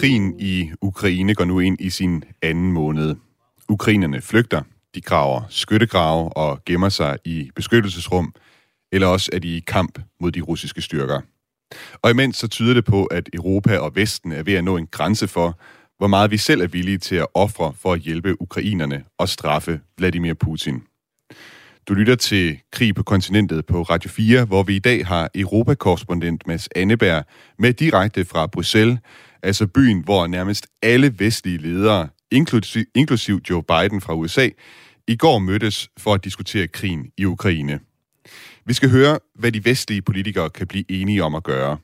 Krigen i Ukraine går nu ind i sin anden måned. Ukrainerne flygter, de graver skyttegrave og gemmer sig i beskyttelsesrum, eller også er de i kamp mod de russiske styrker. Og imens så tyder det på, at Europa og Vesten er ved at nå en grænse for, hvor meget vi selv er villige til at ofre for at hjælpe ukrainerne og straffe Vladimir Putin. Du lytter til Krig på kontinentet på Radio 4, hvor vi i dag har Europakorrespondent Mads Anneberg med direkte fra Bruxelles, altså byen, hvor nærmest alle vestlige ledere, inklusiv, inklusiv Joe Biden fra USA, i går mødtes for at diskutere krigen i Ukraine. Vi skal høre, hvad de vestlige politikere kan blive enige om at gøre.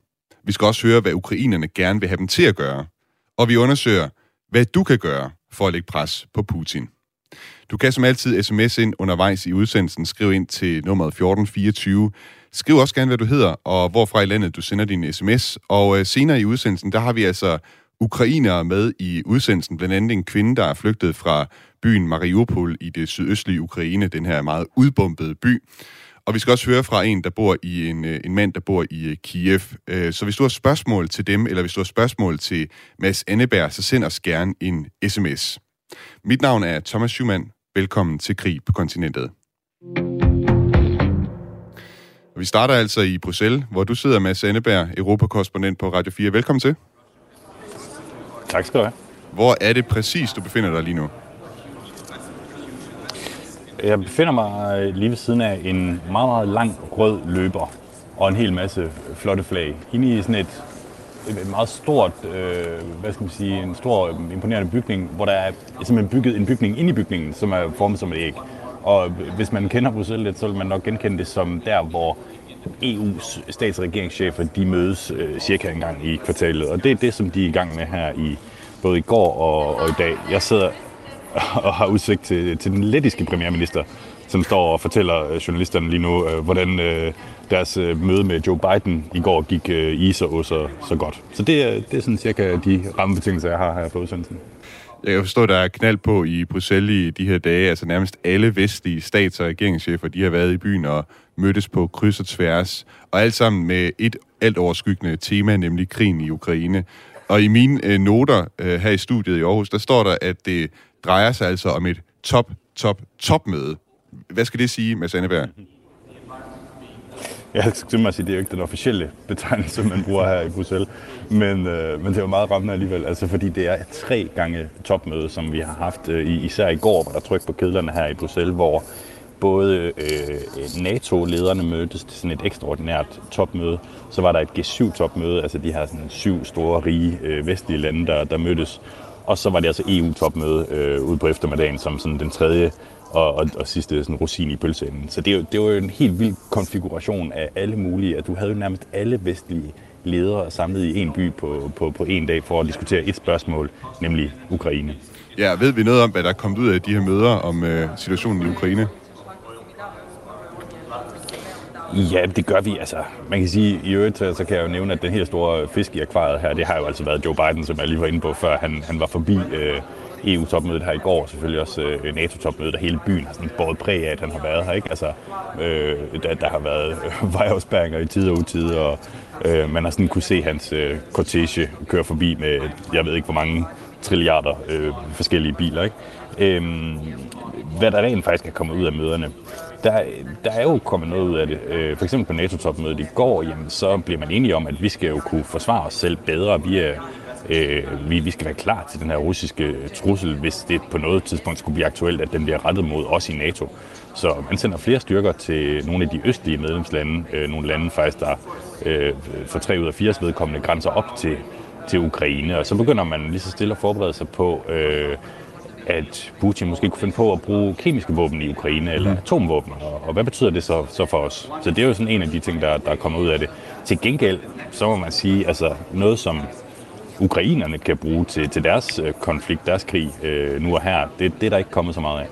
Vi skal også høre, hvad ukrainerne gerne vil have dem til at gøre. Og vi undersøger, hvad du kan gøre for at lægge pres på Putin. Du kan som altid sms ind undervejs i udsendelsen. Skriv ind til nummeret 1424. Skriv også gerne, hvad du hedder, og hvorfra i landet du sender din sms. Og øh, senere i udsendelsen, der har vi altså ukrainere med i udsendelsen. Blandt andet en kvinde, der er flygtet fra byen Mariupol i det sydøstlige Ukraine, den her meget udbumpede by. Og vi skal også høre fra en, der bor i en, øh, en mand, der bor i øh, Kiev. Øh, så hvis du har spørgsmål til dem, eller hvis du har spørgsmål til Mads Anneberg, så send os gerne en sms. Mit navn er Thomas Schumann. Velkommen til Krig på kontinentet. Vi starter altså i Bruxelles, hvor du sidder, Mads Anneberg, Europakorrespondent på Radio 4. Velkommen til. Tak skal du have. Hvor er det præcis, du befinder dig lige nu? Jeg befinder mig lige ved siden af en meget, meget lang rød løber og en hel masse flotte flag. Inde i sådan et, et meget stort, øh, hvad skal man sige, en stor imponerende bygning, hvor der er simpelthen bygget en bygning ind i bygningen, som er formet som et æg. Og hvis man kender Bruxelles lidt, så vil man nok genkende det som der, hvor EU's stats- og regeringschefer, de mødes øh, cirka en gang i kvartalet. Og det er det, som de er i gang med her i både i går og, og i dag. Jeg sidder og har udsigt til, til den lettiske premierminister, som står og fortæller øh, journalisterne lige nu, øh, hvordan øh, deres møde med Joe Biden i går gik i så, så, så godt. Så det er, det er sådan cirka de rammebetingelser, jeg har her på udsendelsen. Jeg kan forstå, at der er knald på i Bruxelles i de her dage. Altså nærmest alle vestlige stats- og regeringschefer, de har været i byen og mødtes på kryds og tværs. Og alt sammen med et alt overskyggende tema, nemlig krigen i Ukraine. Og i mine øh, noter øh, her i studiet i Aarhus, der står der, at det drejer sig altså om et top, top, topmøde. Hvad skal det sige, Mads Anneberg? Jeg skal mig at sige, det er jo ikke den officielle betegnelse, man bruger her i Bruxelles. Men, øh, men det er jo meget rammende alligevel, altså fordi det er tre gange topmøde, som vi har haft, øh, især i går, hvor der tryk på kedlerne her i Bruxelles, hvor både øh, NATO-lederne mødtes til sådan et ekstraordinært topmøde, så var der et G7-topmøde, altså de her sådan syv store, rige øh, vestlige lande, der, der mødtes, og så var det altså EU-topmøde øh, ude på eftermiddagen som sådan den tredje og, og, og sidste sådan rosin i pølseenden. Så det, er det var jo en helt vild konfiguration af alle mulige, at du havde jo nærmest alle vestlige ledere samlet i en by på, på, på en dag for at diskutere et spørgsmål, nemlig Ukraine. Ja, ved vi noget om, hvad der er kommet ud af de her møder om øh, situationen i Ukraine? Ja, det gør vi. Altså, man kan sige, i øvrigt, så kan jeg jo nævne, at den helt store fisk i akvariet her, det har jo altså været Joe Biden, som jeg lige var inde på, før han, han var forbi øh, EU-topmødet her i går, selvfølgelig også øh, NATO-topmødet, der hele byen har sådan båret præg af, at han har været her. Ikke? Altså, øh, der, der har været øh, vejafspærringer i tid og utid, og øh, man har sådan kunne se hans øh, cortege køre forbi med, jeg ved ikke hvor mange trilliarder øh, forskellige biler. Ikke? Øh, hvad der rent faktisk er kommet ud af møderne, der, der er jo kommet noget ud af det. Øh, for eksempel på NATO-topmødet i går, jamen, så bliver man enige om, at vi skal jo kunne forsvare os selv bedre. Vi, er, øh, vi, vi skal være klar til den her russiske trussel, hvis det på noget tidspunkt skulle blive aktuelt, at den bliver rettet mod os i NATO. Så man sender flere styrker til nogle af de østlige medlemslande, øh, nogle lande faktisk, der øh, for tre ud af fire vedkommende grænser op til, til Ukraine. Og så begynder man lige så stille at forberede sig på, øh, at Putin måske kunne finde på at bruge kemiske våben i Ukraine eller mm. atomvåben, og, og hvad betyder det så, så for os? Så det er jo sådan en af de ting, der, der er kommet ud af det. Til gengæld, så må man sige, altså noget som ukrainerne kan bruge til, til deres øh, konflikt, deres krig øh, nu og her, det, det er der ikke kommet så meget af.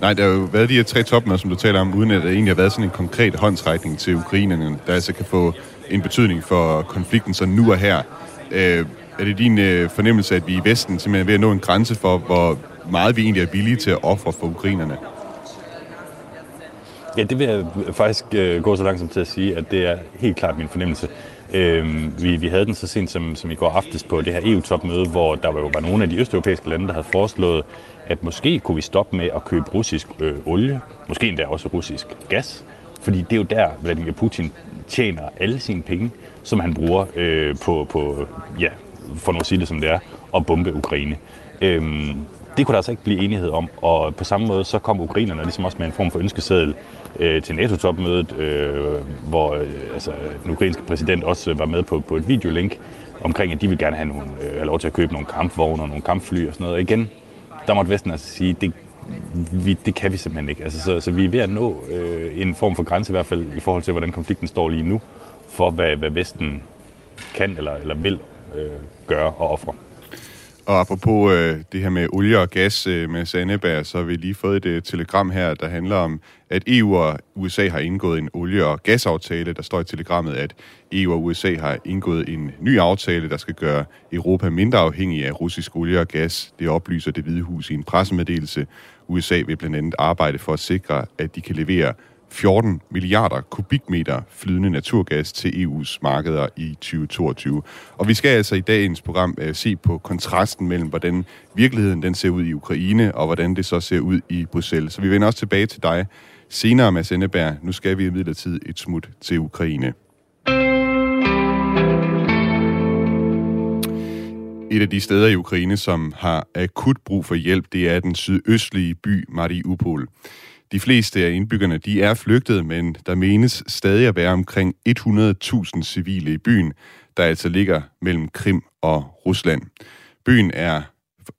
Nej, der har jo været de her tre topmøder, som du taler om, uden at der egentlig har været sådan en konkret håndsrækning til ukrainerne, der altså kan få en betydning for konflikten så nu og her. Øh, er det din øh, fornemmelse, at vi i Vesten simpelthen er ved at nå en grænse for, hvor meget vi egentlig er villige til at ofre for ukrainerne? Ja, det vil jeg faktisk øh, gå så langt som til at sige, at det er helt klart min fornemmelse. Øh, vi, vi havde den så sent som, som i går aftes på det her EU-topmøde, hvor der jo var nogle af de østeuropæiske lande, der havde foreslået, at måske kunne vi stoppe med at købe russisk øh, olie, måske endda også russisk gas, fordi det er jo der, Vladimir Putin tjener alle sine penge, som han bruger øh, på, på, ja, for nu at sige det som det er, at bombe Ukraine. Øhm, det kunne der altså ikke blive enighed om, og på samme måde så kom ukrainerne ligesom også med en form for ønskeseddel øh, til NATO-topmødet, øh, hvor øh, altså, den ukrainske præsident også var med på, på et videolink omkring, at de vil gerne have, nogle, øh, have lov til at købe nogle kampvogne og nogle kampfly og sådan noget. Og igen, der måtte Vesten altså sige, det, vi, det kan vi simpelthen ikke. Altså, så, så vi er ved at nå øh, en form for grænse i hvert fald i forhold til, hvordan konflikten står lige nu, for hvad, hvad Vesten kan eller, eller vil øh, gøre og ofre. Og apropos øh, det her med olie og gas øh, med Sandeberg, så har vi lige fået et øh, telegram her, der handler om, at EU og USA har indgået en olie- og gasaftale. Der står i telegrammet, at EU og USA har indgået en ny aftale, der skal gøre Europa mindre afhængig af russisk olie og gas. Det oplyser det hvide hus i en pressemeddelelse. USA vil blandt andet arbejde for at sikre, at de kan levere 14 milliarder kubikmeter flydende naturgas til EU's markeder i 2022. Og vi skal altså i dagens program øh, se på kontrasten mellem, hvordan virkeligheden den ser ud i Ukraine, og hvordan det så ser ud i Bruxelles. Så vi vender også tilbage til dig senere, Mads Endeberg. Nu skal vi imidlertid et smut til Ukraine. Et af de steder i Ukraine, som har akut brug for hjælp, det er den sydøstlige by Mariupol. De fleste af indbyggerne de er flygtet, men der menes stadig at være omkring 100.000 civile i byen, der altså ligger mellem Krim og Rusland. Byen er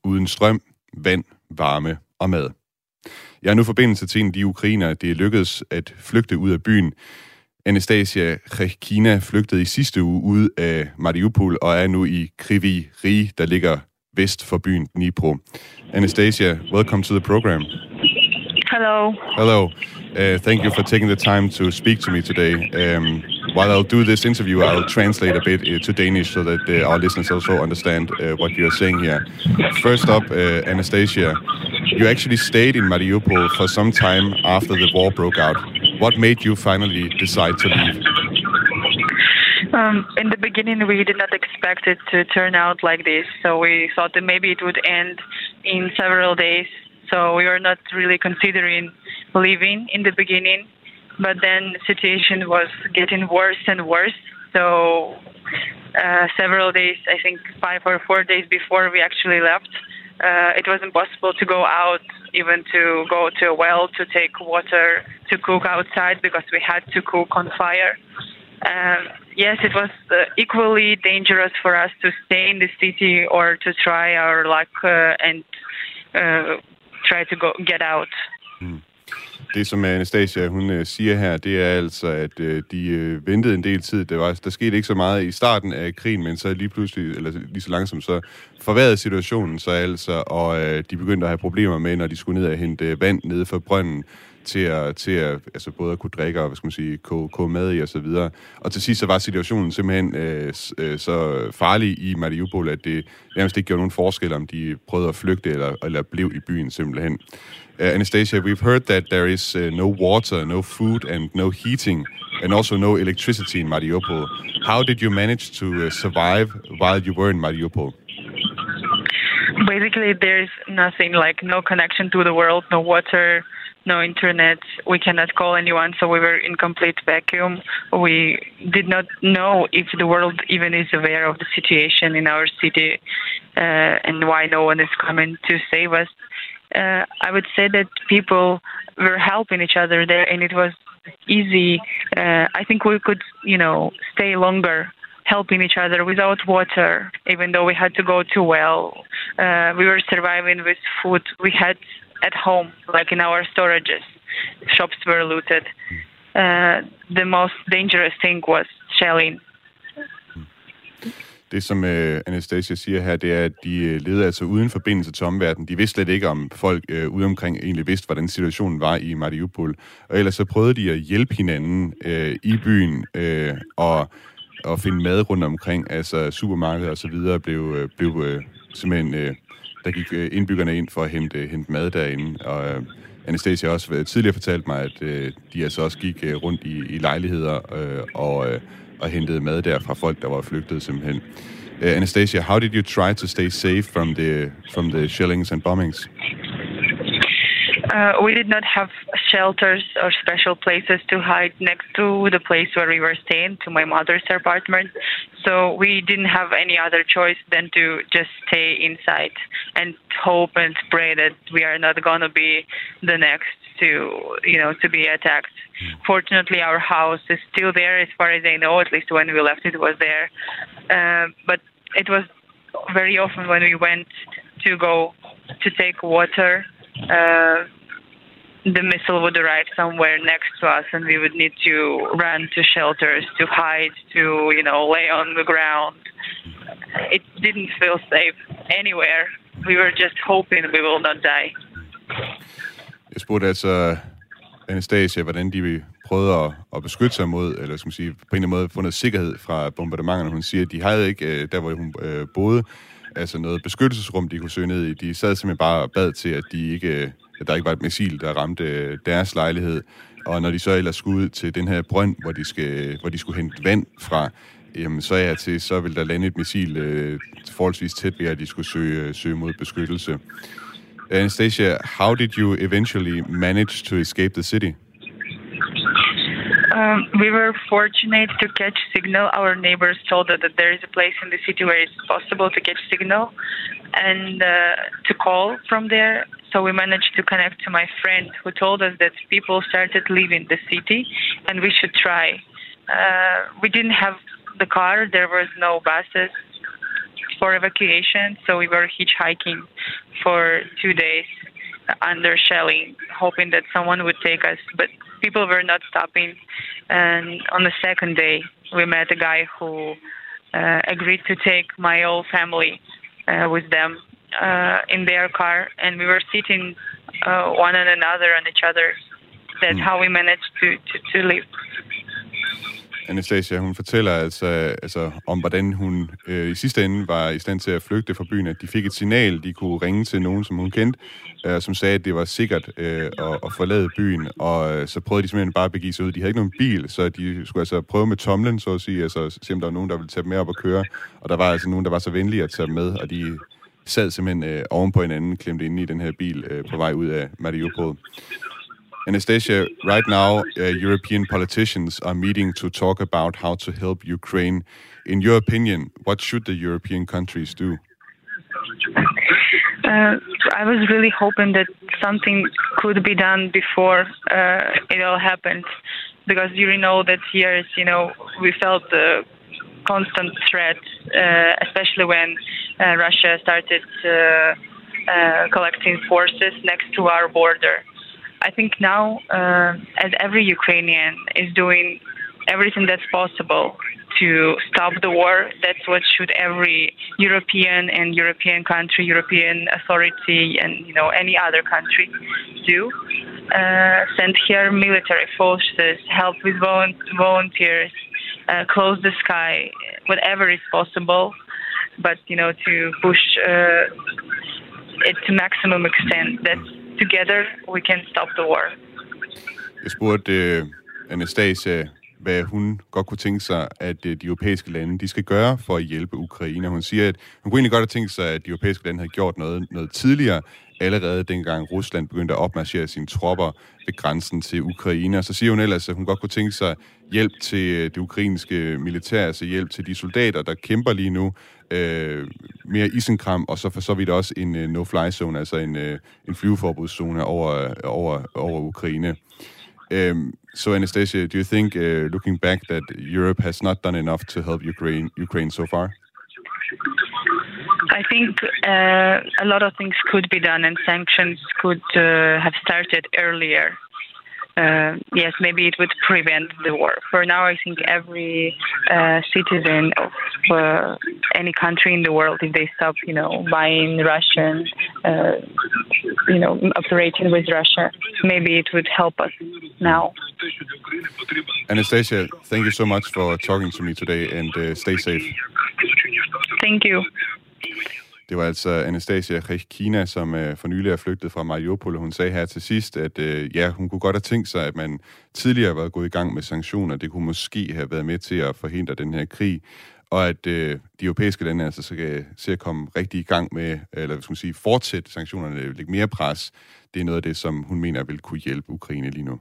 uden strøm, vand, varme og mad. Jeg har nu forbindelse til en af de ukrainer, det er lykkedes at flygte ud af byen. Anastasia Krekina flygtede i sidste uge ud af Mariupol og er nu i Krivi Rig, der ligger vest for byen Dnipro. Anastasia, welcome to the program. Hello. Hello. Uh, thank you for taking the time to speak to me today. Um, while I'll do this interview, I'll translate a bit uh, to Danish so that uh, our listeners also understand uh, what you are saying here. First up, uh, Anastasia, you actually stayed in Mariupol for some time after the war broke out. What made you finally decide to leave? Um, in the beginning, we did not expect it to turn out like this, so we thought that maybe it would end in several days so we were not really considering leaving in the beginning, but then the situation was getting worse and worse. So uh, several days, I think five or four days before we actually left, uh, it was impossible to go out, even to go to a well to take water to cook outside because we had to cook on fire. Um, yes, it was uh, equally dangerous for us to stay in the city or to try our luck uh, and uh, try to go, get out. Mm. Det, som Anastasia hun øh, siger her, det er altså, at øh, de øh, ventede en del tid. Det var, der skete ikke så meget i starten af krigen, men så lige pludselig, eller lige så langsomt, så forværrede situationen så altså, og de begyndte at have problemer med, når de skulle ned og hente vand nede fra brønden til at, til at altså både at kunne drikke og hvad skal man sige, koge, koge mad i og så videre. Og til sidst så var situationen simpelthen øh, øh, så farlig i Mariupol, at det nærmest ikke gjorde nogen forskel, om de prøvede at flygte eller, eller blev i byen simpelthen. Uh, Anastasia, we've heard that there is uh, no water, no food and no heating and also no electricity in Mariupol. How did you manage to uh, survive while you were in Mariupol? Basically, there's nothing like no connection to the world, no water, no internet. We cannot call anyone, so we were in complete vacuum. We did not know if the world even is aware of the situation in our city uh, and why no one is coming to save us. Uh, I would say that people were helping each other there, and it was easy. Uh, I think we could, you know, stay longer helping each other without water, even though we had to go to well. Uh, we were surviving with food. We had at home, like in our storages. Shops were looted. Uh, the most dangerous thing was shelling. Det, som øh, Anastasia siger her, det er, at de øh, uh, leder altså uden forbindelse til omverdenen. De vidste slet ikke, om folk øh, ude omkring egentlig vidste, hvordan situationen var i Mariupol. Og ellers så prøvede de at hjælpe hinanden øh, i byen øh, og, og finde mad rundt omkring. Altså supermarkeder og så videre blev, øh, blev øh, simpelthen... øh, der gik øh, indbyggerne ind for at hente, øh, hente mad derinde. Og øh, Anastasia også tidligere fortalt mig, at øh, de altså også gik øh, rundt i, i lejligheder øh, og, øh, og hentede mad der fra folk, der var flygtet simpelthen. Uh, Anastasia, how did you try to stay safe from the from the shellings and bombings? Uh, we did not have shelters or special places to hide next to the place where we were staying, to my mother's apartment. So we didn't have any other choice than to just stay inside and hope and pray that we are not going to be the next to, you know, to be attacked. Fortunately, our house is still there, as far as I know. At least when we left, it was there. Uh, but it was very often when we went to go to take water. Uh, the missile would arrive somewhere next to us and we would need to run to shelters to hide to you know lay on the ground it didn't feel safe anywhere we were just hoping we will not die Jeg spurgte altså øh, Anastasia, hvordan de prøvede at, at beskytte sig mod, eller skal man sige, på en eller anden måde få noget sikkerhed fra bombardementerne. Hun siger, at de havde ikke, øh, der hvor hun øh, boede, altså noget beskyttelsesrum, de kunne søge ned i. De sad simpelthen bare og bad til, at de ikke at der ikke var et missil, der ramte øh, deres lejlighed. Og når de så ellers skulle ud til den her brønd, hvor de, skal, hvor de skulle hente vand fra, jamen så er til, så vil der lande et missil øh, forholdsvis tæt ved, at de skulle søge, øh, søge mod beskyttelse. Anastasia, how did you eventually manage to escape the city? Um, we were fortunate to catch signal. Our neighbors told us that there is a place in the city where it's possible to catch signal and uh, to call from there. So we managed to connect to my friend who told us that people started leaving the city and we should try. Uh, we didn't have the car, there was no buses for evacuation, so we were hitchhiking for two days under shelling, hoping that someone would take us. But people were not stopping. And on the second day, we met a guy who uh, agreed to take my whole family uh, with them uh, in their car, and we were sitting uh, one on another on each other. That's mm. how we managed to, to, to live. Anastasia, hun fortæller altså, altså om, hvordan hun øh, i sidste ende var i stand til at flygte fra byen, at de fik et signal, de kunne ringe til nogen, som hun kendte, øh, som sagde, at det var sikkert øh, at, at forlade byen, og øh, så prøvede de simpelthen bare at begive sig ud. De havde ikke nogen bil, så de skulle altså prøve med tomlen, så at sige, altså se om der var nogen, der ville tage dem med op og køre, og der var altså nogen, der var så venlige at tage dem med, og de sad simpelthen øh, oven på hinanden, klemt inde i den her bil øh, på vej ud af Mariupol. Anastasia, right now, uh, European politicians are meeting to talk about how to help Ukraine. In your opinion, what should the European countries do? Uh, I was really hoping that something could be done before uh, it all happened, because you know that years, you know, we felt the constant threat, uh, especially when uh, Russia started uh, collecting forces next to our border. I think now, as every Ukrainian is doing everything that's possible to stop the war, that's what should every European and European country, European authority, and you know any other country do. Uh, send here military forces, help with volunteers, uh, close the sky, whatever is possible, but you know to push uh, it to maximum extent. That together we can stop the war. Jeg spurgte uh, Anastasia, hvad hun godt kunne tænke sig, at uh, de europæiske lande de skal gøre for at hjælpe Ukraine. Hun siger, at hun kunne egentlig godt have tænkt sig, at de europæiske lande havde gjort noget, noget tidligere, allerede dengang Rusland begyndte at opmarchere sine tropper ved grænsen til Ukraine. Og så siger hun ellers, at hun godt kunne tænke sig hjælp til øh, det ukrainske militær, altså hjælp til de soldater, der kæmper lige nu, øh, mere isenkram, og så for så vidt også en øh, no-fly zone, altså en, øh, en flyveforbudszone over, øh, over, over Ukraine. Øhm, um, so, Anastasia, do you think, uh, looking back, that Europe has not done enough to help Ukraine, Ukraine so far? I think uh, a lot of things could be done, and sanctions could uh, have started earlier. Uh, yes, maybe it would prevent the war. For now, I think every uh, citizen of uh, any country in the world, if they stop, you know, buying Russian, uh, you know, operating with Russia, maybe it would help us now. Anastasia, thank you so much for talking to me today, and stay safe. Thank you. Det var altså Anastasia Kina, som øh, for nylig er flygtet fra Mariupol. Hun sagde her til sidst, at øh, ja, hun kunne godt have tænkt sig, at man tidligere var gået i gang med sanktioner. Det kunne måske have været med til at forhindre den her krig og at øh, de europæiske lande altså skal se at komme rigtig i gang med, eller hvad skal man sige, fortsætte sanktionerne, lægge mere pres. Det er noget af det, som hun mener vil kunne hjælpe Ukraine lige nu.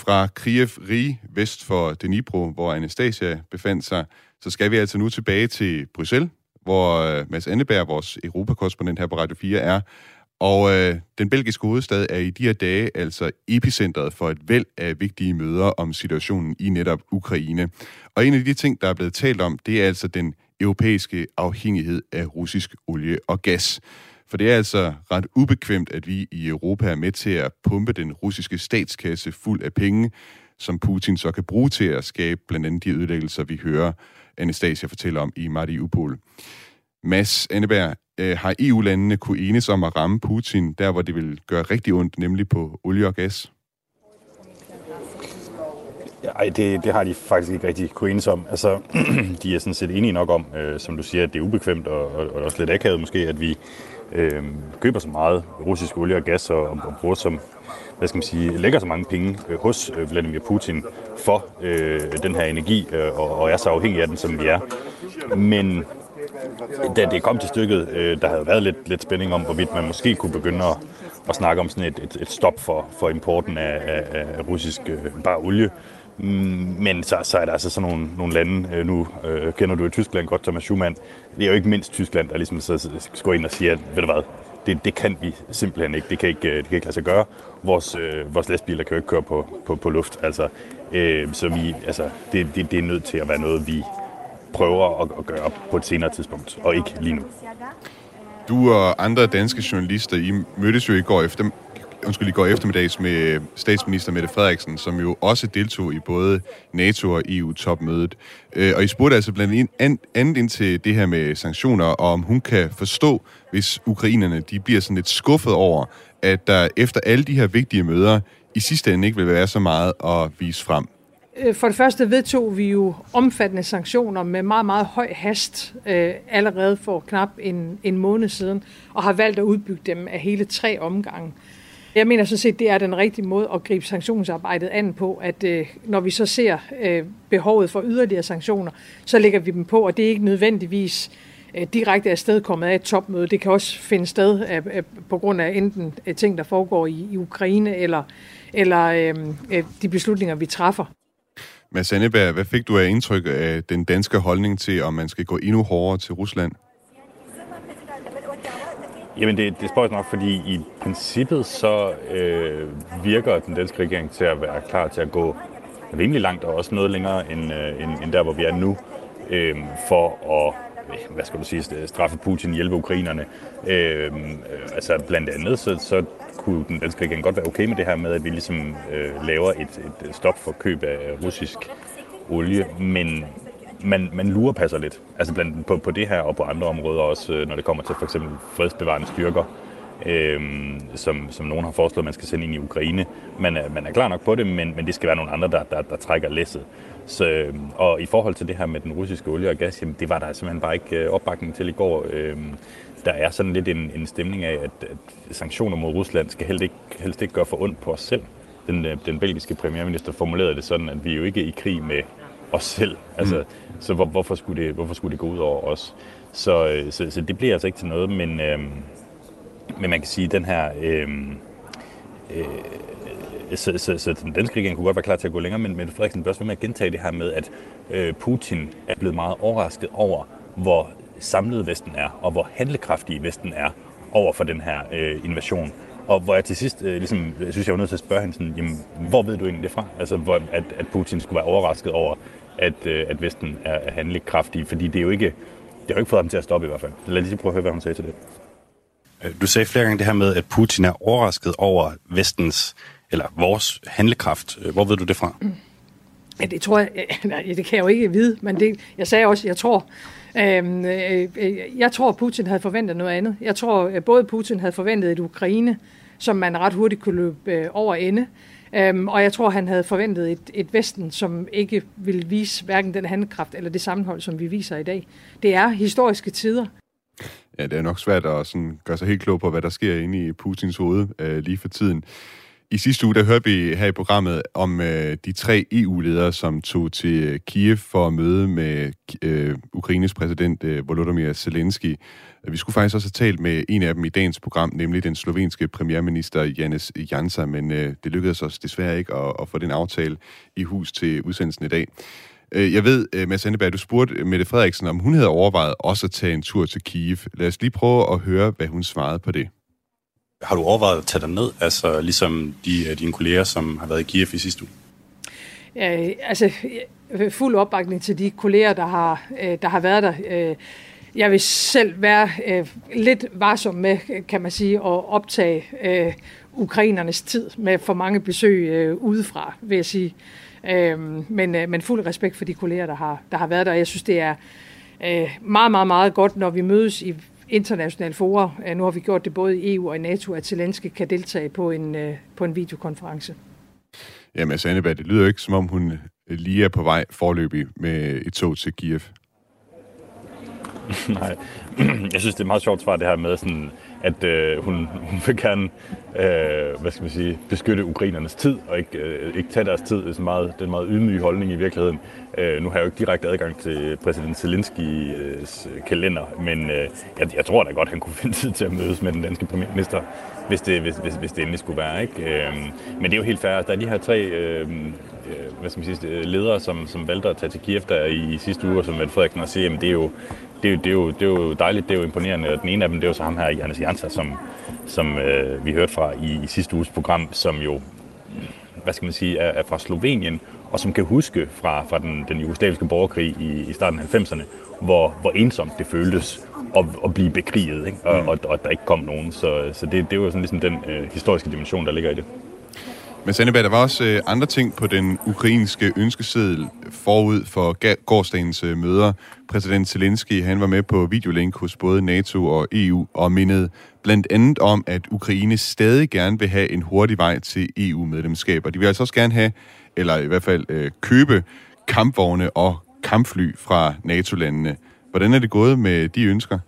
Fra Kiev Rige, vest for Dnipro, hvor Anastasia befandt sig, så skal vi altså nu tilbage til Bruxelles, hvor øh, Mads Anneberg, vores europakorrespondent her på Radio 4, er. Og øh, den belgiske hovedstad er i de her dage altså epicentret for et væld af vigtige møder om situationen i netop Ukraine. Og en af de ting, der er blevet talt om, det er altså den europæiske afhængighed af russisk olie og gas. For det er altså ret ubekvemt, at vi i Europa er med til at pumpe den russiske statskasse fuld af penge, som Putin så kan bruge til at skabe blandt andet de ødelæggelser, vi hører Anastasia fortælle om i Mariupol. Mads Anneberg, øh, har EU-landene kunne enes om at ramme Putin der, hvor det vil gøre rigtig ondt, nemlig på olie og gas? Ej, det, det har de faktisk ikke rigtig kunne enes om. Altså, de er sådan set enige nok om, øh, som du siger, at det er ubekvemt og, og, og også lidt akavet måske, at vi øh, køber så meget russisk olie og gas og, og bruger som, hvad skal man sige, lægger så mange penge øh, hos øh, Vladimir Putin for øh, den her energi, øh, og, og er så afhængig af den, som vi er. Men da det kom til stykket, øh, der havde været lidt, lidt spænding om, hvorvidt man måske kunne begynde at, at snakke om sådan et, et, et stop for, for importen af, af, af russisk øh, bare olie. Mm, men så, så er der altså sådan nogle, nogle lande, øh, nu øh, kender du i Tyskland godt, Thomas Schumann, det er jo ikke mindst Tyskland, der ligesom så, skal ind og siger, at ved du hvad, det, det kan vi simpelthen ikke. Det kan ikke, øh, det kan ikke lade sig gøre. Vores, øh, vores lastbiler kan jo ikke køre på, på, på luft. Altså, øh, så vi, altså, det, det, det er nødt til at være noget, vi, prøver at, at gøre på et senere tidspunkt, og ikke lige nu. Du og andre danske journalister, I mødtes jo i går efter, undskyld, i går eftermiddags med statsminister Mette Frederiksen, som jo også deltog i både NATO og EU-topmødet. Øh, og I spurgte altså blandt andet ind til det her med sanktioner, og om hun kan forstå, hvis ukrainerne de bliver sådan lidt skuffet over, at der efter alle de her vigtige møder i sidste ende ikke vil være så meget at vise frem. Øh, for det første vedtog vi jo omfattende sanktioner med meget, meget høj hast øh, allerede for knap en, en måned siden, og har valgt at udbygge dem af hele tre omgange. Jeg mener så set, det er den rigtige måde at gribe sanktionsarbejdet an på, at øh, når vi så ser øh, behovet for yderligere sanktioner, så lægger vi dem på, og det er ikke nødvendigvis øh, direkte afstedkommet af et topmøde. Det kan også finde sted øh, på grund af enten øh, ting, der foregår i, i Ukraine, eller, eller øh, øh, de beslutninger, vi træffer. Mads Anneberg, hvad fik du af indtryk af den danske holdning til, om man skal gå endnu hårdere til Rusland? Jamen, det, det spørger nok, fordi i princippet så øh, virker den danske regering til at være klar til at gå rimelig langt, og også noget længere end, øh, end, end der, hvor vi er nu, øh, for at øh, hvad skal du sige, straffe Putin, hjælpe ukrainerne. Øh, øh, altså blandt andet, så, så kunne den danske regering godt være okay med det her med, at vi ligesom øh, laver et, et stop for køb af russisk olie, men man, man lurer passer lidt. Altså blandt, på, på det her og på andre områder også, øh, når det kommer til for eksempel fredsbevarende styrker, øh, som, som nogen har foreslået, at man skal sende ind i Ukraine. Man er, man er klar nok på det, men, men det skal være nogle andre, der, der, der trækker læsset. Så, øh, og i forhold til det her med den russiske olie og gas, jamen, det var der simpelthen bare ikke øh, opbakning til i går. Øh, der er sådan lidt en, en stemning af, at, at sanktioner mod Rusland skal helst ikke, helst ikke gøre for ondt på os selv. Den, den belgiske premierminister formulerede det sådan, at vi er jo ikke i krig med os selv. Altså, mm. Så hvor, hvorfor, skulle det, hvorfor skulle det gå ud over os? Så, øh, så, så det bliver altså ikke til noget, men, øh, men man kan sige, at den her... Øh, øh, så, så, så den danske regering kunne godt være klar til at gå længere, men Mette Frederiksen bør også med at gentage det her med, at øh, Putin er blevet meget overrasket over, hvor samlet Vesten er, og hvor handlekraftig Vesten er over for den her øh, invasion. Og hvor jeg til sidst, øh, ligesom, jeg synes, jeg var nødt til at spørge hende sådan, jamen, hvor ved du egentlig det fra? Altså, hvor, at, at Putin skulle være overrasket over, at, øh, at Vesten er, handlekraftig, fordi det er jo ikke, det har jo ikke fået ham til at stoppe i hvert fald. Lad os lige prøve at høre, hvad hun sagde til det. Du sagde flere gange det her med, at Putin er overrasket over Vestens, eller vores handlekraft. Hvor ved du det fra? Ja, det tror jeg, nej, det kan jeg jo ikke vide, men det, jeg sagde også, jeg tror, Øhm, øh, øh, jeg tror, Putin havde forventet noget andet. Jeg tror, øh, både Putin havde forventet et Ukraine, som man ret hurtigt kunne løbe øh, over ende. Øhm, og jeg tror, han havde forventet et, et Vesten, som ikke ville vise hverken den handkraft eller det sammenhold, som vi viser i dag. Det er historiske tider. Ja, det er nok svært at sådan gøre sig helt klog på, hvad der sker inde i Putins hoved øh, lige for tiden. I sidste uge, der hørte vi her i programmet om øh, de tre EU-ledere, som tog til øh, Kiev for at møde med øh, Ukraines præsident øh, Volodymyr Zelensky. Vi skulle faktisk også have talt med en af dem i dagens program, nemlig den slovenske premierminister Janis Jansa, men øh, det lykkedes os desværre ikke at, at få den aftale i hus til udsendelsen i dag. Øh, jeg ved, øh, Mads Anneberg, du spurgte Mette Frederiksen, om hun havde overvejet også at tage en tur til Kiev. Lad os lige prøve at høre, hvad hun svarede på det. Har du overvejet at tage dig ned, altså ligesom de, øh, dine kolleger, som har været i Kiev i sidste uge? Altså, øh, altså, fuld opbakning til de kolleger, der har, øh, der har været der. Øh, jeg vil selv være øh, lidt varsom med, kan man sige, at optage øh, ukrainernes tid med for mange besøg øh, udefra, vil jeg sige. Øh, men, øh, men fuld respekt for de kolleger, der har, der har været der. Jeg synes, det er øh, meget, meget, meget godt, når vi mødes i internationale fora. Øh, nu har vi gjort det både i EU og i NATO, at Zelensky kan deltage på en, øh, på en videokonference. Jamen, altså, Anneberg, det lyder ikke, som om hun lige er på vej forløbig med et tog til Kiev. Nej, jeg synes, det er meget sjovt svar, det her med, sådan, at øh, hun, hun vil gerne øh, hvad skal man sige, beskytte ukrainernes tid, og ikke, øh, ikke tage deres tid. Det er, sådan meget, det er en meget ydmyg holdning i virkeligheden. Øh, nu har jeg jo ikke direkte adgang til præsident Zelenskis øh, kalender, men øh, jeg, jeg tror da godt, han kunne finde tid til at mødes med den danske premierminister, hvis det, hvis, hvis, hvis det endelig skulle være. Ikke? Øh, men det er jo helt fair. Der er de her tre øh, øh hvad skal man sige, øh, ledere, som, som valgte at tage til Kiev der i, i sidste uge, som Mette Frederiksen også siger, det er jo det, er, det, er jo, det er jo dejligt, det er jo imponerende. Og den ene af dem, det er jo så ham her, Jannes Jansa, som, som øh, vi hørte fra i, i sidste uges program, som jo, hvad skal man sige, er, er fra Slovenien, og som kan huske fra, fra den, den jugoslaviske borgerkrig i, i starten af 90'erne, hvor, hvor ensomt det føltes at, at blive bekriget, ikke? Og, mm. og, og, der ikke kom nogen. Så, så det, det er jo sådan ligesom den øh, historiske dimension, der ligger i det. Men Sandeberg, der var også øh, andre ting på den ukrainske ønskeseddel forud for gårdsdagens øh, møder. Præsident Zelensky han var med på videolink hos både NATO og EU og mindede blandt andet om, at Ukraine stadig gerne vil have en hurtig vej til EU-medlemskab. Og de vil altså også gerne have, eller i hvert fald øh, købe kampvogne og kampfly fra NATO-landene. Hvordan er det gået med de ønsker?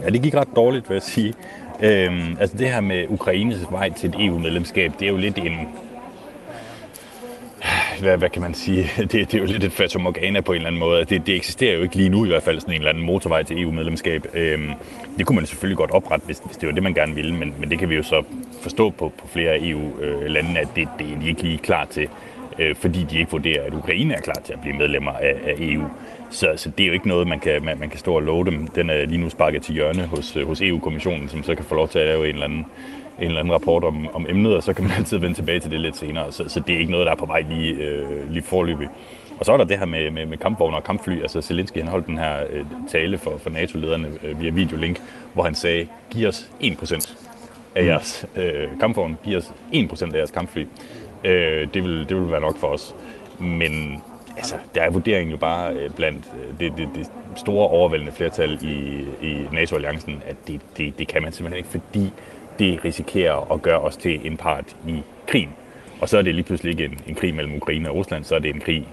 Ja, det gik ret dårligt, vil jeg sige. Øhm, altså det her med Ukraines vej til et EU-medlemskab, det er jo lidt en... Hvad, hvad kan man sige? Det, det er jo lidt et fatamorgana på en eller anden måde. Det, det eksisterer jo ikke lige nu i hvert fald, sådan en eller anden motorvej til EU-medlemskab. Øhm, det kunne man selvfølgelig godt oprette, hvis, hvis det var det, man gerne ville, men, men det kan vi jo så forstå på, på flere EU-lande, at det, det er de ikke lige klar til, øh, fordi de ikke vurderer, at Ukraine er klar til at blive medlemmer af, af EU. Så, så det er jo ikke noget, man kan, man, man kan stå og love dem. Den er lige nu sparket til hjørne hos, øh, hos EU-kommissionen, som så kan få lov til at lave en eller anden, en eller anden rapport om, om emnet, og så kan man altid vende tilbage til det lidt senere. Så, så det er ikke noget, der er på vej lige, øh, lige forløbig. Og så er der det her med, med, med kampvogne og kampfly. Altså Zelensky han holdt den her øh, tale for, for NATO-lederne øh, via videolink, hvor han sagde, giv os 1% af jeres øh, kampvogne, giv os 1% af jeres kampfly. Øh, det, vil, det vil være nok for os. Men altså, der er vurderingen jo bare øh, blandt øh, det, det, det store overvældende flertal i, i NATO-alliancen, at det, det, det kan man simpelthen ikke, fordi det risikerer at gøre os til en part i krigen. Og så er det lige pludselig ikke en, en krig mellem Ukraine og Rusland, så er det en krig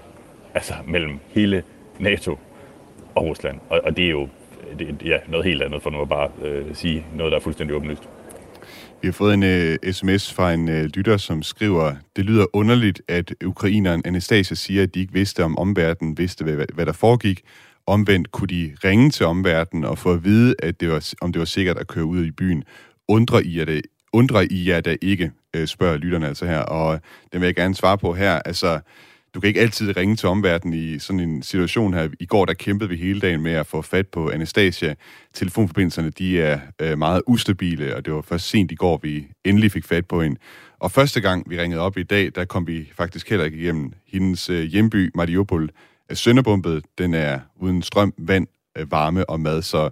altså, mellem hele NATO og Rusland. Og, og det er jo det, ja, noget helt andet, for nu at bare øh, sige noget, der er fuldstændig åbenlyst. Vi har fået en uh, øh, sms fra en uh, lytter, som skriver, det lyder underligt, at ukraineren Anastasia siger, at de ikke vidste om omverdenen, vidste, hvad, hvad der foregik. Omvendt kunne de ringe til omverdenen og få at vide, at det var, om det var sikkert at køre ud i byen. Undrer I jer det, undrer I jer det ikke, uh, spørger lytterne altså her. Og det vil jeg gerne svare på her. Altså, du kan ikke altid ringe til omverdenen i sådan en situation her. I går der kæmpede vi hele dagen med at få fat på Anastasia. Telefonforbindelserne de er øh, meget ustabile, og det var først sent i går, vi endelig fik fat på hende. Og første gang vi ringede op i dag, der kom vi faktisk heller ikke igennem. Hendes øh, hjemby, Mariupol, er sønderbumpet. Den er uden strøm, vand, øh, varme og mad, så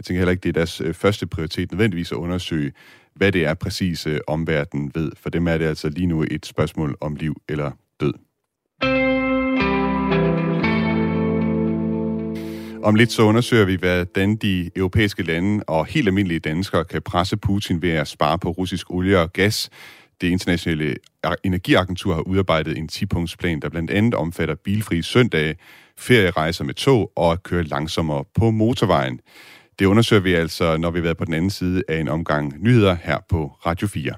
jeg tænker heller ikke, det er deres øh, første prioritet nødvendigvis at undersøge, hvad det er præcis øh, omverdenen ved. For dem er det altså lige nu et spørgsmål om liv eller død. Om lidt så undersøger vi, hvordan de europæiske lande og helt almindelige danskere kan presse Putin ved at spare på russisk olie og gas. Det internationale energiagentur har udarbejdet en 10-punktsplan, der blandt andet omfatter bilfri søndage, ferierejser med tog og at køre langsommere på motorvejen. Det undersøger vi altså, når vi har været på den anden side af en omgang nyheder her på Radio 4.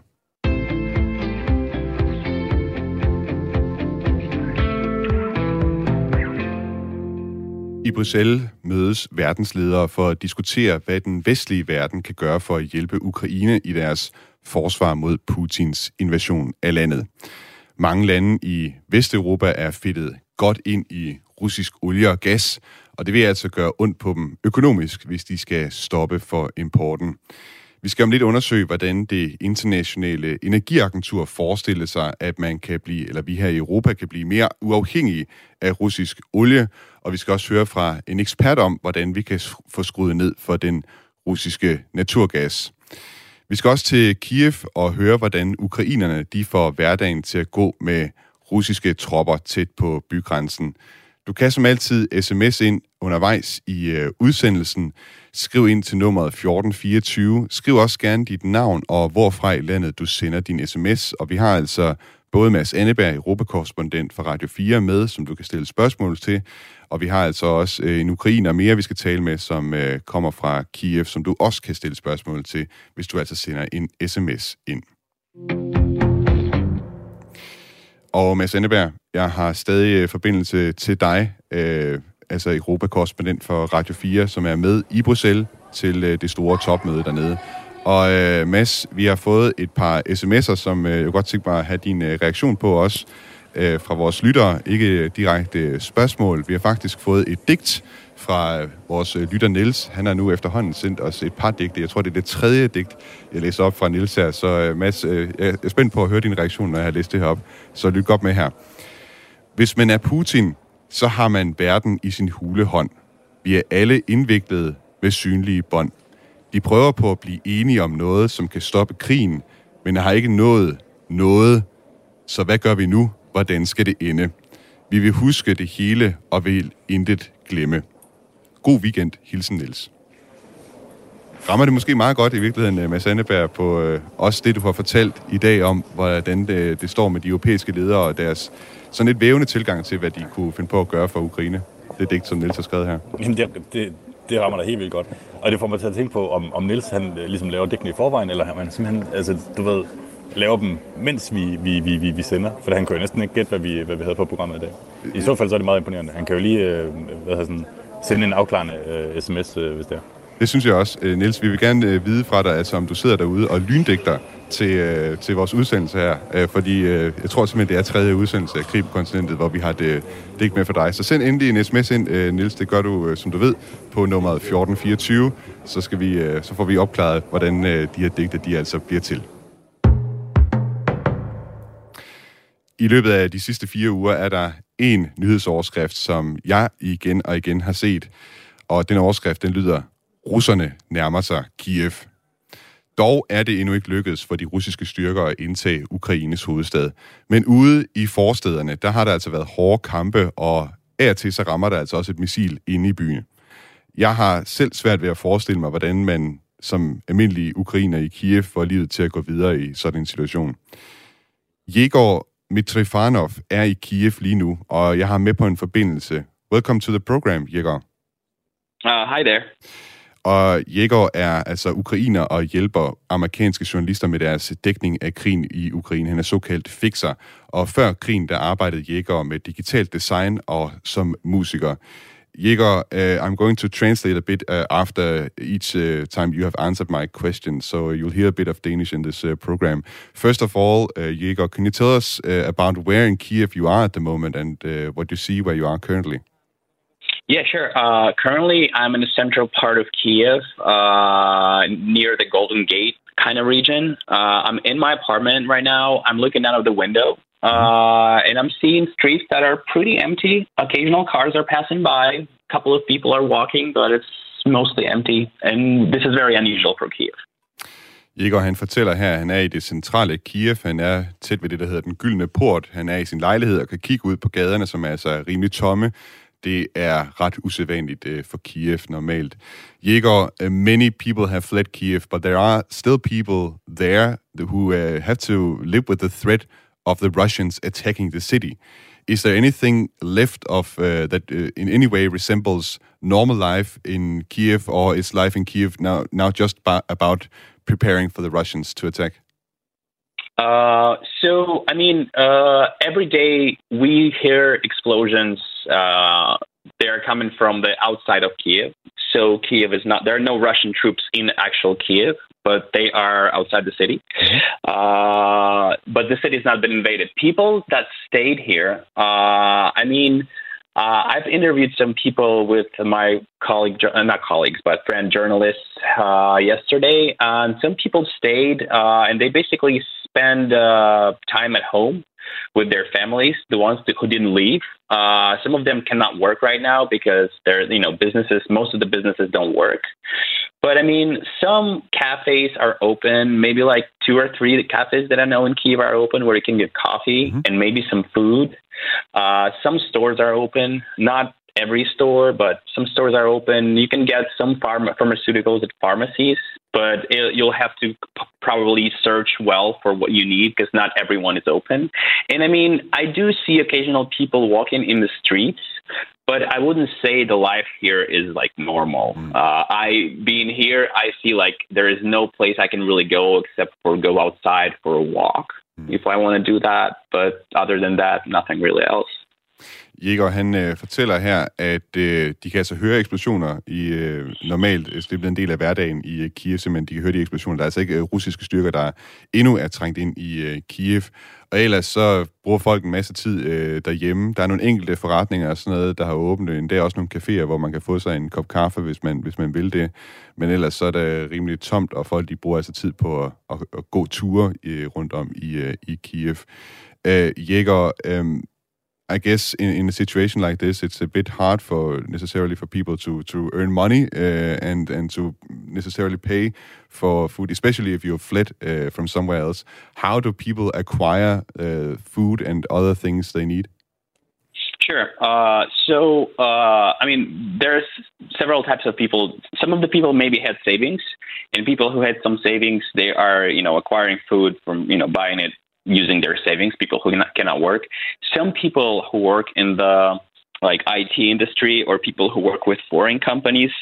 I Bruxelles mødes verdensledere for at diskutere, hvad den vestlige verden kan gøre for at hjælpe Ukraine i deres forsvar mod Putins invasion af landet. Mange lande i Vesteuropa er fedtet godt ind i russisk olie og gas, og det vil altså gøre ondt på dem økonomisk, hvis de skal stoppe for importen. Vi skal om lidt undersøge, hvordan det internationale energiagentur forestiller sig, at man kan blive, eller vi her i Europa kan blive mere uafhængige af russisk olie, og vi skal også høre fra en ekspert om, hvordan vi kan få skruet ned for den russiske naturgas. Vi skal også til Kiev og høre, hvordan ukrainerne de får hverdagen til at gå med russiske tropper tæt på bygrænsen. Du kan som altid sms ind undervejs i øh, udsendelsen. Skriv ind til nummeret 1424. Skriv også gerne dit navn og hvorfra i landet du sender din sms. Og vi har altså både Mads Anneberg, europakorrespondent for Radio 4, med, som du kan stille spørgsmål til. Og vi har altså også øh, en ukrainer mere, vi skal tale med, som øh, kommer fra Kiev, som du også kan stille spørgsmål til, hvis du altså sender en sms ind. Og Mads Enneberg, jeg har stadig øh, forbindelse til dig, øh, altså Europakorrespondent for Radio 4, som er med i Bruxelles til øh, det store topmøde dernede. Og øh, Mads, vi har fået et par sms'er, som øh, jeg godt tænke mig at have din øh, reaktion på også øh, fra vores lyttere. Ikke direkte spørgsmål. Vi har faktisk fået et digt fra øh, vores øh, lytter Niels. Han har nu efterhånden sendt os et par digte. Jeg tror, det er det tredje digt, jeg læser op fra Niels her. Så øh, Mads, jeg er spændt på at høre din reaktion, når jeg har læst det her op. Så lyt godt med her. Hvis man er Putin, så har man verden i sin hulehånd. Vi er alle indviklede med synlige bånd. De prøver på at blive enige om noget, som kan stoppe krigen, men har ikke nået noget. Så hvad gør vi nu? Hvordan skal det ende? Vi vil huske det hele og vil intet glemme. God weekend. Hilsen Niels. Rammer det måske meget godt i virkeligheden, øh, Mads Anneberg, på øh, også det, du har fortalt i dag om, hvordan det, det står med de europæiske ledere og deres sådan lidt vævende tilgang til, hvad de kunne finde på at gøre for Ukraine. Det er digt, som Niels har skrevet her. Jamen, det, det, det rammer da helt vildt godt. Og det får mig til at tænke på, om, om Niels han øh, ligesom laver digtene i forvejen, eller om han simpelthen, altså, du ved, laver dem, mens vi, vi, vi, vi, vi sender. For han kan jo næsten ikke gætte, hvad vi, hvad vi havde på programmet i dag. I så fald så er det meget imponerende. Han kan jo lige øh, hvad sådan, sende en afklarende øh, sms, øh, hvis det er. Det synes jeg også. Nils. Niels, vi vil gerne øh, vide fra dig, altså om du sidder derude og lyndægter til, øh, til vores udsendelse her, øh, fordi øh, jeg tror simpelthen, det er tredje udsendelse af Krig på kontinentet, hvor vi har det digt med for dig. Så send endelig en sms ind, øh, Niels, det gør du, øh, som du ved, på nummeret 1424, så, skal vi, øh, så får vi opklaret, hvordan øh, de her digte, de altså bliver til. I løbet af de sidste fire uger er der en nyhedsoverskrift, som jeg igen og igen har set, og den overskrift, den lyder, russerne nærmer sig Kiev. Dog er det endnu ikke lykkedes for de russiske styrker at indtage Ukraines hovedstad. Men ude i forstederne, der har der altså været hårde kampe, og af og til så rammer der altså også et missil inde i byen. Jeg har selv svært ved at forestille mig, hvordan man som almindelige ukrainer i Kiev får livet til at gå videre i sådan en situation. Jegor Mitrifanov er i Kiev lige nu, og jeg har med på en forbindelse. Welcome to the program, Jegor. Uh, hi there. Og Jæger er altså ukrainer og hjælper amerikanske journalister med deres dækning af krigen i Ukraine. Han er såkaldt fixer. Og før krigen, der arbejdede Jæger med digitalt design og som musiker. Jæger, uh, I'm going to translate a bit uh, after each uh, time you have answered my question, so you'll hear a bit of Danish in this uh, program. First of all, uh, can you tell us uh, about where in Kiev you are at the moment and uh, what you see where you are currently? Yeah, sure. Currently, I'm in the central part of Kiev, near the Golden Gate kind of region. I'm in my apartment right now. I'm looking out of the window, uh, and I'm seeing streets that are pretty empty. Occasional cars are passing by. A couple of people are walking, but it's mostly empty. And this is very unusual for Kiev. Igor, han fortæller her, at han er i det centrale Kiev. Han er tæt ved det, der hedder den gyldne port. Han er i sin lejlighed og kan kigge ud på gaderne, som er altså rimelig tomme. Det er ret usædvanligt uh, for Kiev normalt. Igor, uh, many people have fled Kiev, but there are still people there who uh, have to live with the threat of the Russians attacking the city. Is there anything left of uh, that uh, in any way resembles normal life in Kiev, or is life in Kiev now now just about preparing for the Russians to attack? Uh, so, I mean, uh, every day we hear explosions. Uh, they're coming from the outside of Kiev. So Kiev is not. There are no Russian troops in actual Kiev, but they are outside the city. Mm-hmm. Uh, but the city has not been invaded. People that stayed here. Uh, I mean, uh, I've interviewed some people with my colleague, uh, not colleagues, but friend journalists uh, yesterday. and some people stayed, uh, and they basically spend uh, time at home with their families, the ones who didn't leave. Uh, some of them cannot work right now because they're, you know, businesses, most of the businesses don't work. But I mean, some cafes are open, maybe like two or three cafes that I know in Kiev are open where you can get coffee mm-hmm. and maybe some food. Uh, some stores are open, not every store, but some stores are open. You can get some pharma- pharmaceuticals at pharmacies, but it, you'll have to p- probably search well for what you need because not everyone is open. And I mean, I do see occasional people walking in the streets, but I wouldn't say the life here is like normal. Mm. Uh, I being here, I see like there is no place I can really go except for go outside for a walk mm. if I want to do that. But other than that, nothing really else. Jæger, han øh, fortæller her, at øh, de kan altså høre eksplosioner i øh, normalt, øh, det er en del af hverdagen i øh, Kiev, men de kan høre de eksplosioner. Der er altså ikke øh, russiske styrker, der endnu er trængt ind i øh, Kiev. Og ellers så bruger folk en masse tid øh, derhjemme. Der er nogle enkelte forretninger og sådan noget, der har åbent. Der er også nogle caféer, hvor man kan få sig en kop kaffe, hvis man, hvis man vil det. Men ellers så er det rimelig tomt, og folk de bruger altså tid på at, at, at gå ture øh, rundt om i, øh, i Kiev. Øh, Jæger, øh, I guess in, in a situation like this, it's a bit hard for necessarily for people to to earn money uh, and and to necessarily pay for food, especially if you've fled uh, from somewhere else. How do people acquire uh, food and other things they need? Sure. Uh, so, uh, I mean, there's several types of people. Some of the people maybe had savings, and people who had some savings, they are, you know, acquiring food from, you know, buying it using their savings, people who cannot, cannot work. Some people who work in the like IT industry or people who work with foreign companies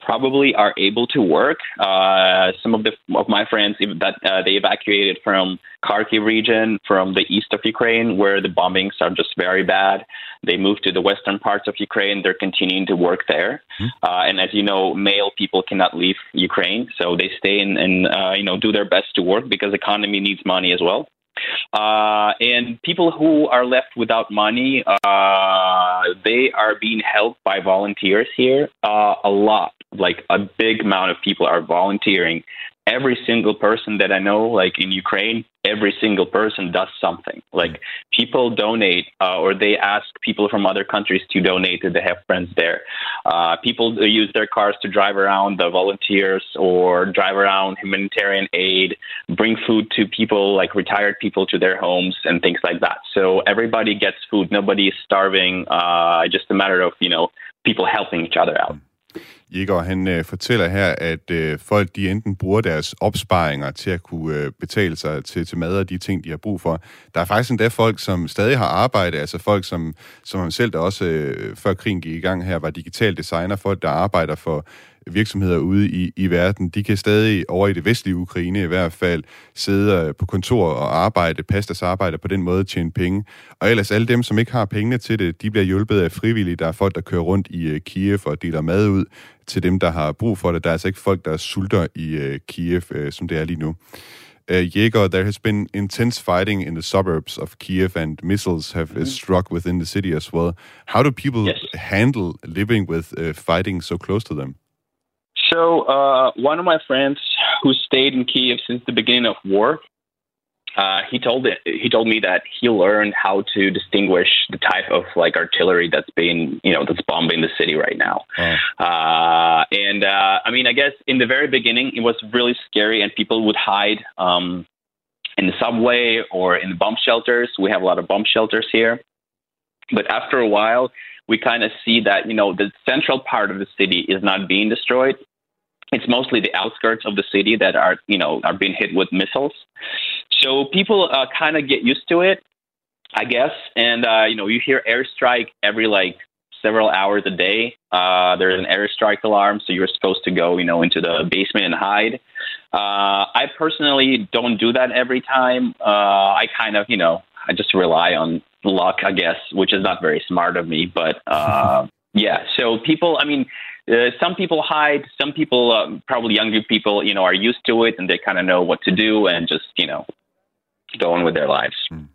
probably are able to work. Uh, some of the of my friends that uh, they evacuated from Kharkiv region, from the east of Ukraine, where the bombings are just very bad. They moved to the western parts of Ukraine. They're continuing to work there. Mm-hmm. Uh, and as you know, male people cannot leave Ukraine, so they stay and, and uh, you know do their best to work because economy needs money as well. Uh, and people who are left without money, uh, they are being helped by volunteers here uh, a lot. Like a big amount of people are volunteering every single person that I know, like in Ukraine, every single person does something. Like people donate, uh, or they ask people from other countries to donate if they have friends there. Uh, people use their cars to drive around the volunteers or drive around humanitarian aid, bring food to people, like retired people, to their homes and things like that. So everybody gets food. Nobody is starving. Uh, just a matter of you know people helping each other out. Igor, han øh, fortæller her, at øh, folk de enten bruger deres opsparinger til at kunne øh, betale sig til, til mad og de ting, de har brug for. Der er faktisk endda folk, som stadig har arbejde, altså folk, som, som han selv, der også øh, før krigen gik i gang her, var digital designer, folk, der arbejder for virksomheder ude i, i verden, de kan stadig over i det vestlige Ukraine i hvert fald sidde øh, på kontor og arbejde, passe deres arbejde på den måde tjene penge. Og ellers alle dem, som ikke har pengene til det, de bliver hjulpet af frivillige. Der er folk, der kører rundt i uh, Kiev og deler mad ud til dem, der har brug for det. Der er altså ikke folk, der sulter i uh, Kiev, som det er lige nu. Uh, Jaeger, there has been intense fighting in the suburbs of Kiev, and missiles have mm-hmm. struck within the city as well. How do people yes. handle living with uh, fighting so close to them? So, uh, one of my friends who stayed in Kiev since the beginning of war, uh, he told it. He told me that he learned how to distinguish the type of like artillery that's being, you know, that's bombing the city right now. Oh. Uh, and uh, I mean, I guess in the very beginning, it was really scary, and people would hide um, in the subway or in the bomb shelters. We have a lot of bomb shelters here. But after a while, we kind of see that, you know, the central part of the city is not being destroyed. It's mostly the outskirts of the city that are, you know, are being hit with missiles. So people uh, kind of get used to it, I guess. And, uh, you know, you hear airstrike every like several hours a day. Uh, there's an airstrike alarm, so you're supposed to go, you know, into the basement and hide. Uh, I personally don't do that every time. Uh, I kind of, you know, I just rely on luck, I guess, which is not very smart of me. But uh, yeah, so people, I mean, uh, some people hide. Some people, uh, probably younger people, you know, are used to it and they kind of know what to do and just, you know, go on with their lives. Mm.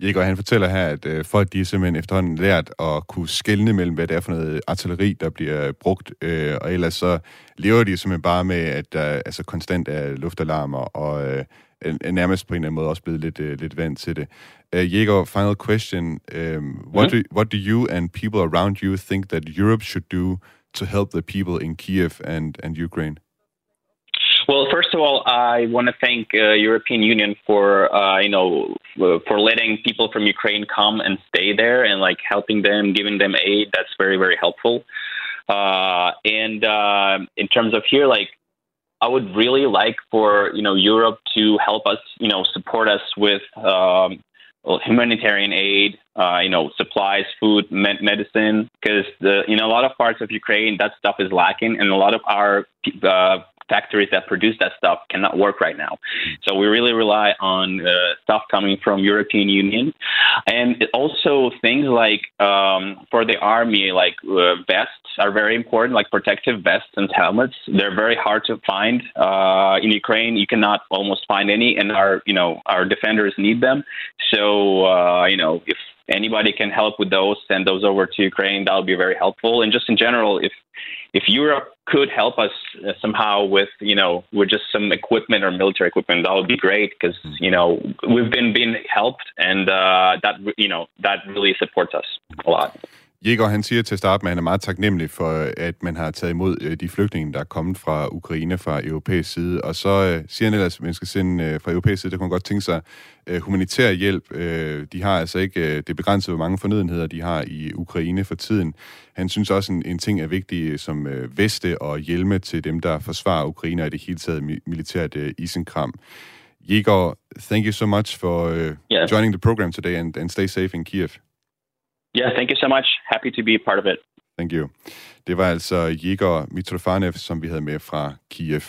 Jæger, han fortæller her, at øh, folk de er simpelthen efterhånden lært at kunne skelne mellem, hvad det er for noget artilleri, der bliver brugt, øh, og ellers så lever de simpelthen bare med, at der altså konstant er luftalarmer, og øh, er nærmest på en eller anden måde også blevet lidt, øh, lidt vant til det. Uh, Jæger, final question. Um, what, do, what do you and people around you think that Europe should do to help the people in Kiev and, and Ukraine? Well, first of all, I want to thank uh, European Union for uh, you know for letting people from Ukraine come and stay there and like helping them, giving them aid. That's very very helpful. Uh, and uh, in terms of here, like I would really like for you know Europe to help us, you know, support us with um, humanitarian aid, uh, you know, supplies, food, med- medicine, because in a lot of parts of Ukraine that stuff is lacking, and a lot of our uh, factories that produce that stuff cannot work right now. So we really rely on uh, stuff coming from European Union, and also things like um, for the army, like uh, vests are very important, like protective vests and helmets. They're very hard to find uh, in Ukraine. You cannot almost find any, and our you know our defenders need them. So uh, you know if anybody can help with those, send those over to Ukraine. That would be very helpful. And just in general, if if Europe could help us uh, somehow with you know with just some equipment or military equipment, that would be great because you know we've been being helped, and uh, that you know that really supports us a lot. Jæger, han siger til at starte med, at han er meget taknemmelig for, at man har taget imod øh, de flygtninge, der er kommet fra Ukraine fra europæisk side. Og så øh, siger han ellers, at man skal sende øh, fra europæisk side, der kunne godt tænke sig øh, humanitær hjælp. Øh, de har altså ikke øh, det begrænset, hvor mange fornødenheder de har i Ukraine for tiden. Han synes også, en, en ting er vigtig som øh, veste og hjelme til dem, der forsvarer Ukraine og i det hele taget mi- militært øh, isenkram. Jæger, thank you so much for uh, yeah. joining the program today and, and stay safe in Kiev. Yeah, thank you so much. Happy to be a part of it. Thank you. Det var altså Jigor Mitrofanev, som vi havde med fra Kiev.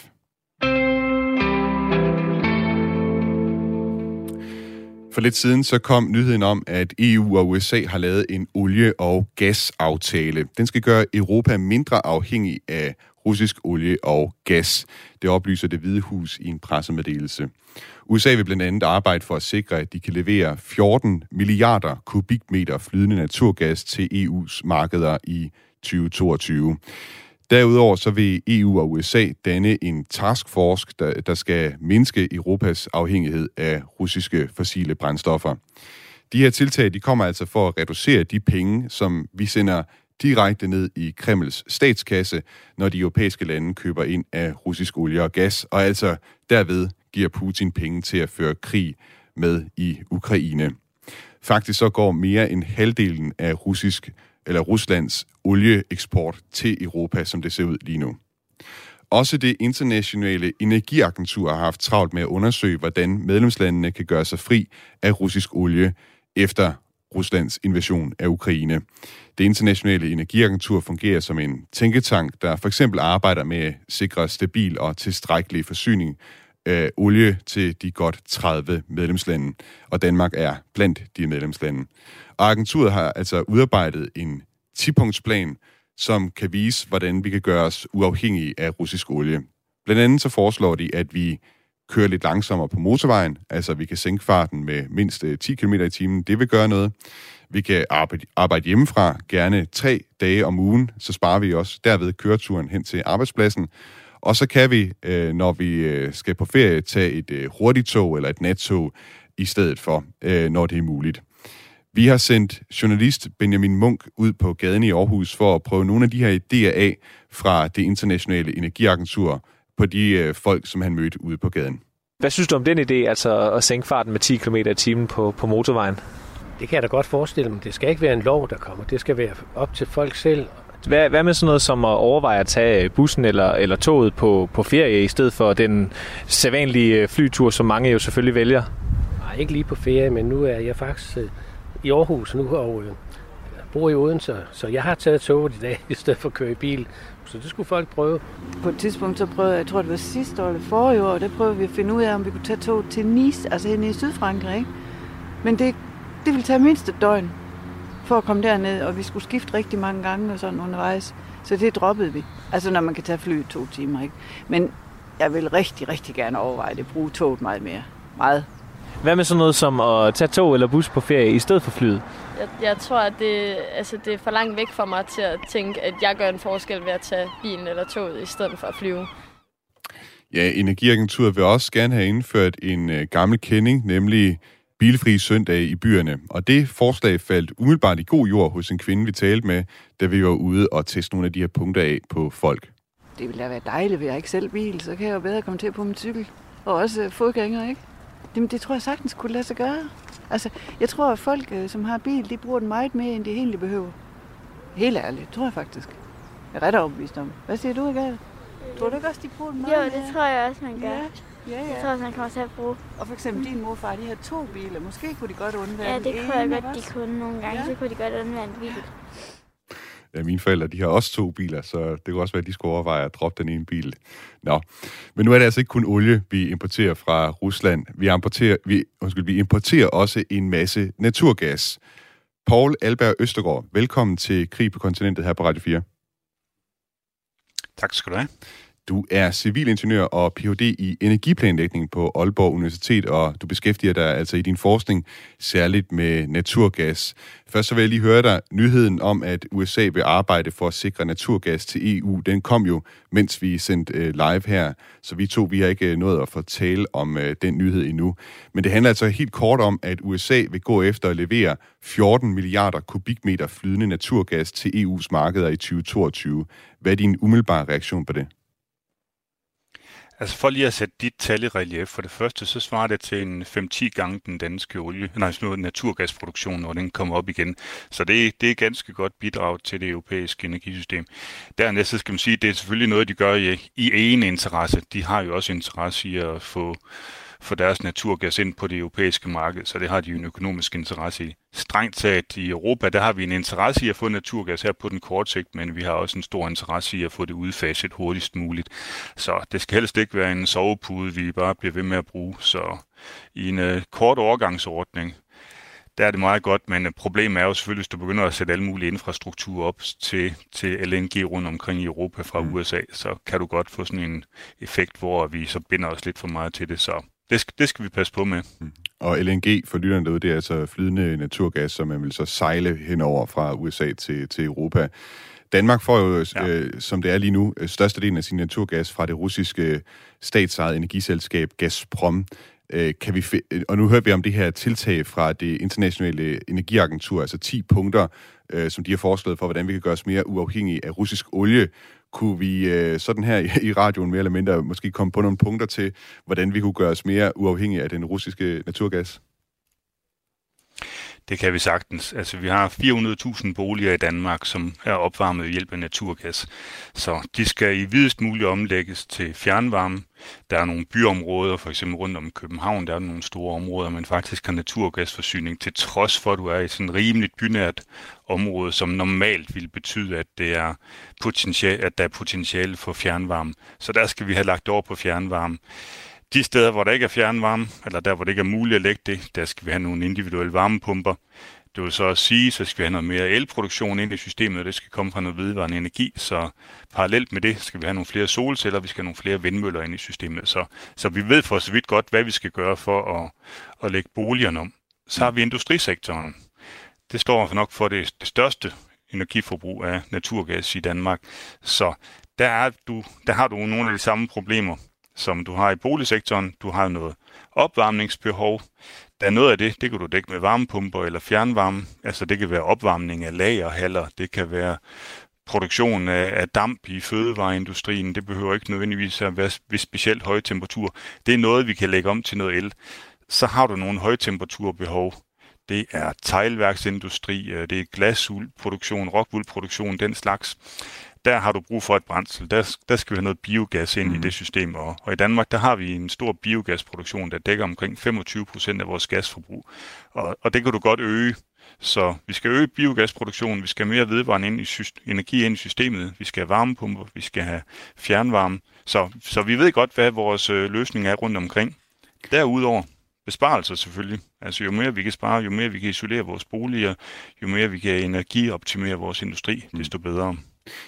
For lidt siden så kom nyheden om, at EU og USA har lavet en olie- og gasaftale. Den skal gøre Europa mindre afhængig af russisk olie og gas. Det oplyser det Hvide Hus i en pressemeddelelse. USA vil blandt andet arbejde for at sikre, at de kan levere 14 milliarder kubikmeter flydende naturgas til EU's markeder i 2022. Derudover så vil EU og USA danne en taskforce, der, der skal mindske Europas afhængighed af russiske fossile brændstoffer. De her tiltag de kommer altså for at reducere de penge, som vi sender direkte ned i Kremls statskasse, når de europæiske lande køber ind af russisk olie og gas, og altså derved giver Putin penge til at føre krig med i Ukraine. Faktisk så går mere end halvdelen af russisk eller Ruslands olieeksport til Europa, som det ser ud lige nu. Også det internationale energiagentur har haft travlt med at undersøge, hvordan medlemslandene kan gøre sig fri af russisk olie efter Ruslands invasion af Ukraine. Det internationale energiagentur fungerer som en tænketank, der for eksempel arbejder med at sikre stabil og tilstrækkelig forsyning øh, olie til de godt 30 medlemslande, og Danmark er blandt de medlemslande. Og agenturet har altså udarbejdet en 10-punktsplan, som kan vise, hvordan vi kan gøre os uafhængige af russisk olie. Blandt andet så foreslår de, at vi kører lidt langsommere på motorvejen, altså vi kan sænke farten med mindst øh, 10 km i timen. Det vil gøre noget. Vi kan arbejde, arbejde hjemmefra, gerne tre dage om ugen, så sparer vi også derved køreturen hen til arbejdspladsen. Og så kan vi, øh, når vi øh, skal på ferie, tage et hurtigt tog eller et nattog i stedet for, når det er muligt. Vi har sendt journalist Benjamin Munk ud på gaden i Aarhus for at prøve nogle af de her idéer af fra det internationale energiagentur på de folk, som han mødte ude på gaden. Hvad synes du om den idé, altså at sænke farten med 10 km i timen på, på motorvejen? Det kan jeg da godt forestille mig. Det skal ikke være en lov, der kommer. Det skal være op til folk selv. Hvad, hvad med sådan noget som at overveje at tage bussen eller, eller toget på, på ferie, i stedet for den sædvanlige flytur, som mange jo selvfølgelig vælger? Nej, ikke lige på ferie, men nu er jeg faktisk øh, i Aarhus nu, og øh, bor i Odense, så jeg har taget toget i dag, i stedet for at køre i bil. Så det skulle folk prøve. På et tidspunkt så prøvede jeg, jeg tror det var sidste år eller forrige år, der prøvede vi at finde ud af, om vi kunne tage tog til Nice, altså hen i Sydfrankrig. Ikke? Men det, det ville tage mindst et døgn for at komme derned, og vi skulle skifte rigtig mange gange og sådan undervejs. Så det droppede vi. Altså når man kan tage fly to timer. Ikke? Men jeg vil rigtig, rigtig gerne overveje det. Bruge toget meget mere. Meget. Hvad med sådan noget som at tage tog eller bus på ferie i stedet for flyet? Jeg, jeg tror, at det, altså, det er for langt væk for mig til at tænke, at jeg gør en forskel ved at tage bilen eller toget i stedet for at flyve. Ja, Energiagenturet vil også gerne have indført en øh, gammel kending, nemlig bilfri søndag i byerne. Og det forslag faldt umiddelbart i god jord hos en kvinde, vi talte med, da vi var ude og teste nogle af de her punkter af på folk. Det ville da være dejligt, hvis jeg ikke selv bil, så kan jeg jo bedre komme til på min cykel. Og også øh, fodgænger, ikke? Det, det tror jeg sagtens kunne lade sig gøre. Altså, jeg tror, at folk, øh, som har bil, de bruger den meget mere, end de egentlig behøver. Helt ærligt, tror jeg faktisk. Jeg er ret overbevist om. Hvad siger du, Agathe? Tror du ikke også, de bruger den meget Jo, det tror jeg også, man gør. Ja. Ja, ja. Jeg tror også, man kommer til at bruge. Og for eksempel din morfar, de har to biler. Måske kunne de godt undvære Ja, det kunne jeg godt, de kunne nogle gange. Ja. Så kunne de godt undvære en bil. Ja, mine forældre, de har også to biler, så det kunne også være, at de skulle overveje at droppe den ene bil. Nå, men nu er det altså ikke kun olie, vi importerer fra Rusland. Vi importerer, vi, undskyld, vi importerer også en masse naturgas. Paul Alberg Østergaard, velkommen til Krig på kontinentet her på Radio 4. Tak skal du have. Du er civilingeniør og Ph.D. i energiplanlægning på Aalborg Universitet, og du beskæftiger dig altså i din forskning særligt med naturgas. Først så vil jeg lige høre dig, nyheden om, at USA vil arbejde for at sikre naturgas til EU, den kom jo, mens vi sendte øh, live her, så vi to vi har ikke øh, nået at fortælle om øh, den nyhed endnu. Men det handler altså helt kort om, at USA vil gå efter at levere 14 milliarder kubikmeter flydende naturgas til EU's markeder i 2022. Hvad er din umiddelbare reaktion på det? Altså for lige at sætte dit tal i relief, for det første, så svarer det til en 5-10 gange den danske olie, nej, sådan naturgasproduktion, når den kommer op igen. Så det, det er ganske godt bidrag til det europæiske energisystem. Dernæst så skal man sige, at det er selvfølgelig noget, de gør i, i ene interesse. De har jo også interesse i at få få deres naturgas ind på det europæiske marked, så det har de jo en økonomisk interesse i. Strengt taget i Europa, der har vi en interesse i at få naturgas her på den korte sigt, men vi har også en stor interesse i at få det udfaset hurtigst muligt. Så det skal helst ikke være en sovepude, vi bare bliver ved med at bruge. Så i en uh, kort overgangsordning, der er det meget godt, men problemet er jo selvfølgelig, hvis du begynder at sætte alle mulige infrastruktur op til, til LNG rundt omkring i Europa fra mm. USA, så kan du godt få sådan en effekt, hvor vi så binder os lidt for meget til det. Så det skal, det skal vi passe på med. Mm. Og LNG for lytterne derude, det er altså flydende naturgas, som man vil så sejle henover fra USA til, til Europa. Danmark får jo, ja. øh, som det er lige nu, størstedelen af sin naturgas fra det russiske statsejede energiselskab Gazprom. Øh, kan vi øh, og nu hører vi om det her tiltag fra det internationale energiagentur, altså 10 punkter, øh, som de har foreslået for, hvordan vi kan gøre os mere uafhængige af russisk olie. Kunne vi øh, sådan her i, i radioen mere eller mindre måske komme på nogle punkter til, hvordan vi kunne gøre os mere uafhængige af den russiske naturgas? Det kan vi sagtens. Altså, vi har 400.000 boliger i Danmark, som er opvarmet ved hjælp af naturgas. Så de skal i videst muligt omlægges til fjernvarme. Der er nogle byområder, for eksempel rundt om København, der er nogle store områder, men faktisk har naturgasforsyning, til trods for, at du er i sådan et rimeligt bynært område, som normalt vil betyde, at, det er potentiale, at der er potentiale for fjernvarme. Så der skal vi have lagt over på fjernvarme. De steder, hvor der ikke er fjernvarme, eller der, hvor det ikke er muligt at lægge det, der skal vi have nogle individuelle varmepumper. Det vil så også sige, så skal vi have noget mere elproduktion ind i systemet, og det skal komme fra noget vedvarende energi. Så parallelt med det skal vi have nogle flere solceller, vi skal have nogle flere vindmøller ind i systemet. Så, så vi ved for så vidt godt, hvad vi skal gøre for at, at lægge boligerne om. Så har vi industrisektoren. Det står nok for det, det største energiforbrug af naturgas i Danmark. Så der, er du, der har du nogle af de samme problemer, som du har i boligsektoren. Du har noget opvarmningsbehov. Der er noget af det, det kan du dække med varmepumper eller fjernvarme. Altså det kan være opvarmning af lagerhaller, det kan være produktion af, af damp i fødevareindustrien. Det behøver ikke nødvendigvis at være ved specielt høje temperatur. Det er noget, vi kan lægge om til noget el. Så har du nogle højtemperaturbehov. det er teglværksindustri, øh, det er glasuldproduktion, rockwoolproduktion, den slags. Der har du brug for et brændsel. Der, der skal vi have noget biogas ind mm. i det system. Og, og i Danmark, der har vi en stor biogasproduktion, der dækker omkring 25 procent af vores gasforbrug. Og, og det kan du godt øge. Så vi skal øge biogasproduktionen, vi skal have mere vedvarende ind i energi ind i systemet, vi skal have varmepumper, vi skal have fjernvarme. Så, så vi ved godt, hvad vores øh, løsning er rundt omkring. Derudover besparelser selvfølgelig. Altså jo mere vi kan spare, jo mere vi kan isolere vores boliger, jo mere vi kan energioptimere vores industri, mm. desto bedre.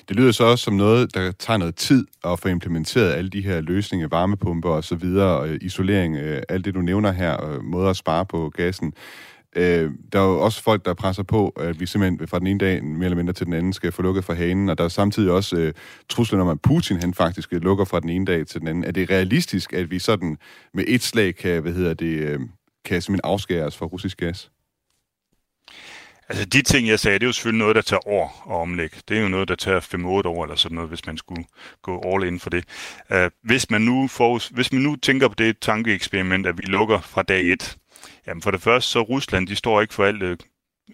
Det lyder så også som noget, der tager noget tid at få implementeret alle de her løsninger, varmepumper og så videre, og øh, isolering, øh, alt det du nævner her, og øh, måder at spare på gassen. Øh, der er jo også folk, der presser på, at vi simpelthen fra den ene dag mere eller mindre til den anden skal få lukket for hanen, og der er samtidig også øh, truslen om, at Putin han faktisk lukker fra den ene dag til den anden. Er det realistisk, at vi sådan med et slag kan, hvad hedder det, øh, kan simpelthen afskære os fra russisk gas? Altså de ting, jeg sagde, det er jo selvfølgelig noget, der tager år at omlægge. Det er jo noget, der tager 5-8 år eller sådan noget, hvis man skulle gå all in for det. Uh, hvis, man nu får, hvis man nu tænker på det tankeeksperiment, at vi lukker fra dag 1, Jamen for det første, så Rusland, de står ikke for alt øh,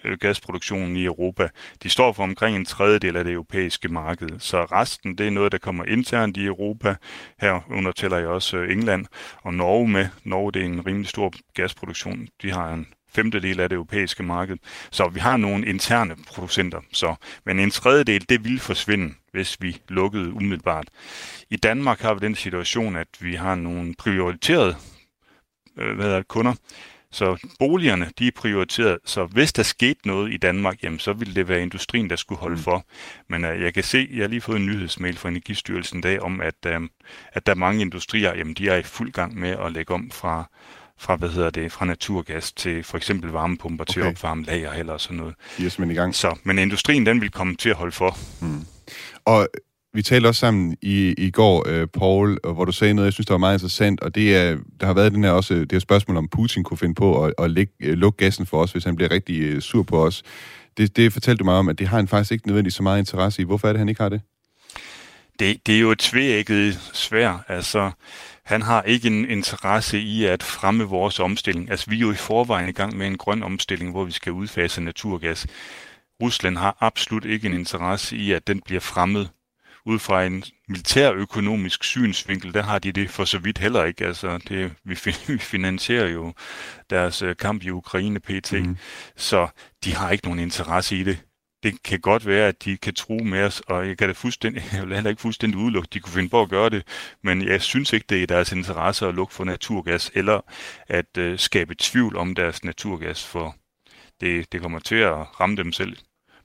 øh, gasproduktionen i Europa. De står for omkring en tredjedel af det europæiske marked. Så resten, det er noget, der kommer internt i Europa. Her tæller jeg også England og Norge med. Norge, det er en rimelig stor gasproduktion. De har en femtedel af det europæiske marked. Så vi har nogle interne producenter. Så, men en tredjedel, det vil forsvinde, hvis vi lukkede umiddelbart. I Danmark har vi den situation, at vi har nogle prioriterede øh, hvad er kunder, så boligerne, de er prioriteret. Så hvis der skete noget i Danmark, jamen, så ville det være industrien, der skulle holde mm. for. Men uh, jeg kan se, jeg har lige fået en nyhedsmail fra Energistyrelsen i dag om, at, uh, at der er mange industrier, jamen, de er i fuld gang med at lægge om fra, fra, hvad hedder det, fra naturgas til for eksempel varmepumper okay. til at opvarme lager eller sådan noget. Yes, men i gang. Så, men industrien, den vil komme til at holde for. Mm. Og vi talte også sammen i, i går, uh, Paul, hvor du sagde noget, jeg synes, der var meget interessant, og det er, der har været den her også, det her spørgsmål, om Putin kunne finde på at, at lægge, uh, lukke gassen for os, hvis han bliver rigtig uh, sur på os. Det, det fortalte du mig om, at det har han faktisk ikke nødvendigvis så meget interesse i. Hvorfor er det, han ikke har det? Det, det er jo et tvækket svær. Altså, han har ikke en interesse i at fremme vores omstilling. Altså, vi er jo i forvejen i gang med en grøn omstilling, hvor vi skal udfase naturgas. Rusland har absolut ikke en interesse i, at den bliver fremmet ud fra en militærøkonomisk synsvinkel, der har de det for så vidt heller ikke. Altså, det, vi, vi finansierer jo deres øh, kamp i Ukraine pt. Mm. Så de har ikke nogen interesse i det. Det kan godt være, at de kan tro med os, og jeg kan det fuldstændig, jeg vil heller ikke fuldstændig udelukke, de kunne finde på at gøre det, men jeg synes ikke, det er i deres interesse at lukke for naturgas, eller at uh, skabe tvivl om deres naturgas, for det, det kommer til at ramme dem selv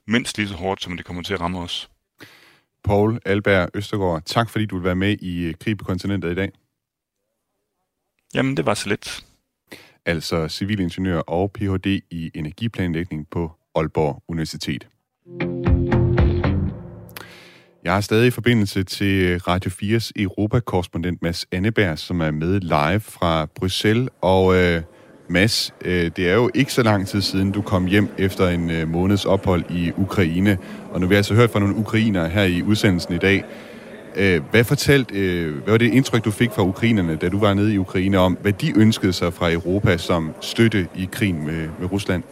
mindst lige så hårdt, som det kommer til at ramme os. Paul Alberg Østergaard, tak fordi du vil være med i øh, Krig på kontinentet i dag. Jamen, det var så lidt. Altså civilingeniør og Ph.D. i energiplanlægning på Aalborg Universitet. Jeg er stadig i forbindelse til øh, Radio 4's Europakorrespondent Mads Anneberg, som er med live fra Bruxelles, og øh, Mads, øh, det er jo ikke så lang tid siden, du kom hjem efter en øh, måneds ophold i Ukraine. Og nu har vi altså hørt fra nogle ukrainere her i udsendelsen i dag. Øh, hvad fortalt, øh, hvad var det indtryk, du fik fra ukrainerne, da du var nede i Ukraine, om hvad de ønskede sig fra Europa som støtte i krigen med, med Rusland?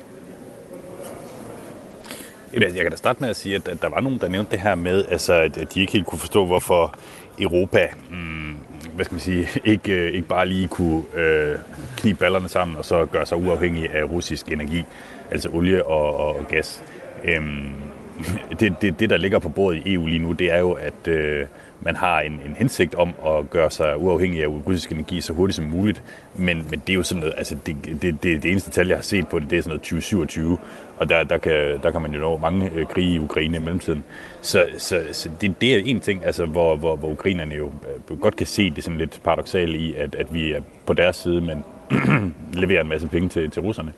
Altså, jeg kan da starte med at sige, at der var nogen, der nævnte det her med, altså, at de ikke helt kunne forstå, hvorfor Europa hmm, hvad skal man sige, ikke, øh, ikke bare lige kunne øh, knibe ballerne sammen og så gøre sig uafhængig af russisk energi, altså olie og, og gas. Øhm, det, det, det, der ligger på bordet i EU lige nu, det er jo, at øh, man har en, en hensigt om at gøre sig uafhængig af russisk energi så hurtigt som muligt. Men, men det er jo sådan noget, altså det, det, det, det eneste tal, jeg har set på det, det er sådan noget 2027. Og der, der, kan, der kan man jo nå mange øh, krige i Ukraine i mellemtiden. Så, så, så det, det er en ting, altså, hvor, hvor, hvor ukrainerne jo øh, godt kan se det sådan lidt paradoxalt i, at, at vi er på deres side, men leverer en masse penge til, til russerne.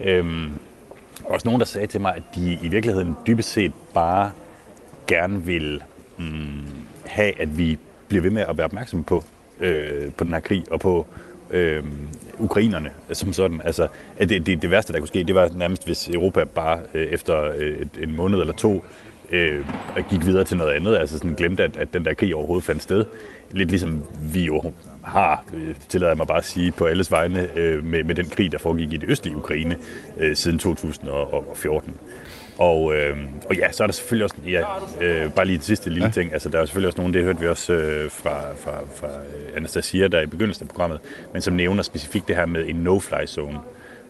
Øhm, også nogen, der sagde til mig, at de i virkeligheden dybest set bare gerne vil mm, have, at vi bliver ved med at være opmærksomme på, øh, på den her krig og på øh, øh, ukrainerne som sådan. Altså, at det, det, det værste, der kunne ske, det var nærmest, hvis Europa bare øh, efter øh, et, en måned eller to øh, gik videre til noget andet, altså sådan glemte, at, at den der krig overhovedet fandt sted. Lidt ligesom vi jo har, øh, tillader jeg mig bare at sige, på alles vegne øh, med, med den krig, der foregik i det østlige Ukraine øh, siden 2014. Og, øh, og ja, så er der selvfølgelig også, ja, øh, bare lige det sidste lille ja. ting, altså der er selvfølgelig også nogen, det hørte vi også øh, fra, fra, fra øh, Anastasia der i begyndelsen af programmet, men som nævner specifikt det her med en no-fly zone,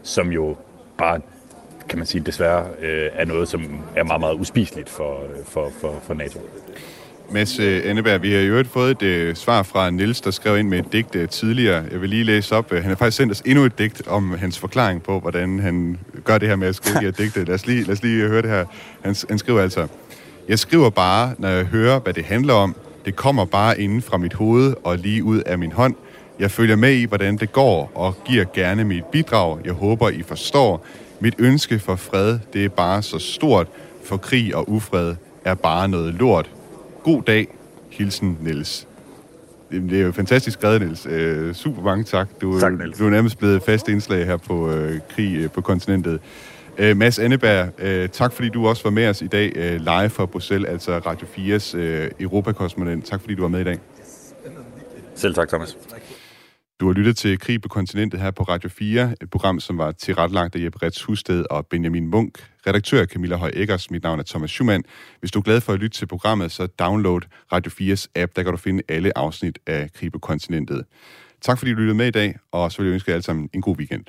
som jo bare kan man sige, desværre øh, er noget, som er meget, meget uspiseligt for, for, for, for NATO. Mads øh, Anneberg, vi har jo fået et øh, svar fra Nils, der skrev ind med et digt øh, tidligere. Jeg vil lige læse op. Øh, han har faktisk sendt os endnu et digt om hans forklaring på, hvordan han gør det her med at skrive de her digte. Lad os lige, lad os lige øh, høre det her. Han, han skriver altså, Jeg skriver bare, når jeg hører, hvad det handler om. Det kommer bare inden fra mit hoved og lige ud af min hånd. Jeg følger med i, hvordan det går, og giver gerne mit bidrag. Jeg håber, I forstår. Mit ønske for fred, det er bare så stort, for krig og ufred er bare noget lort. God dag. Hilsen, Niels. Det er jo fantastisk skrevet, Niels. Øh, super mange tak. Du, tak, Niels. du er nærmest blevet fast indslag her på øh, krig øh, på kontinentet. Øh, Mads Anneberg, øh, tak fordi du også var med os i dag øh, live fra Bruxelles, altså Radio 4's øh, Europakorrespondent. Tak fordi du var med i dag. Selv tak, Thomas. Du har lyttet til Krig på kontinentet her på Radio 4, et program, som var tilrettelagt af Jeppe Rets Husted og Benjamin Munk. Redaktør Camilla Høj Eggers, mit navn er Thomas Schumann. Hvis du er glad for at lytte til programmet, så download Radio 4's app, der kan du finde alle afsnit af Krig på kontinentet. Tak fordi du lyttede med i dag, og så vil jeg ønske jer alle sammen en god weekend.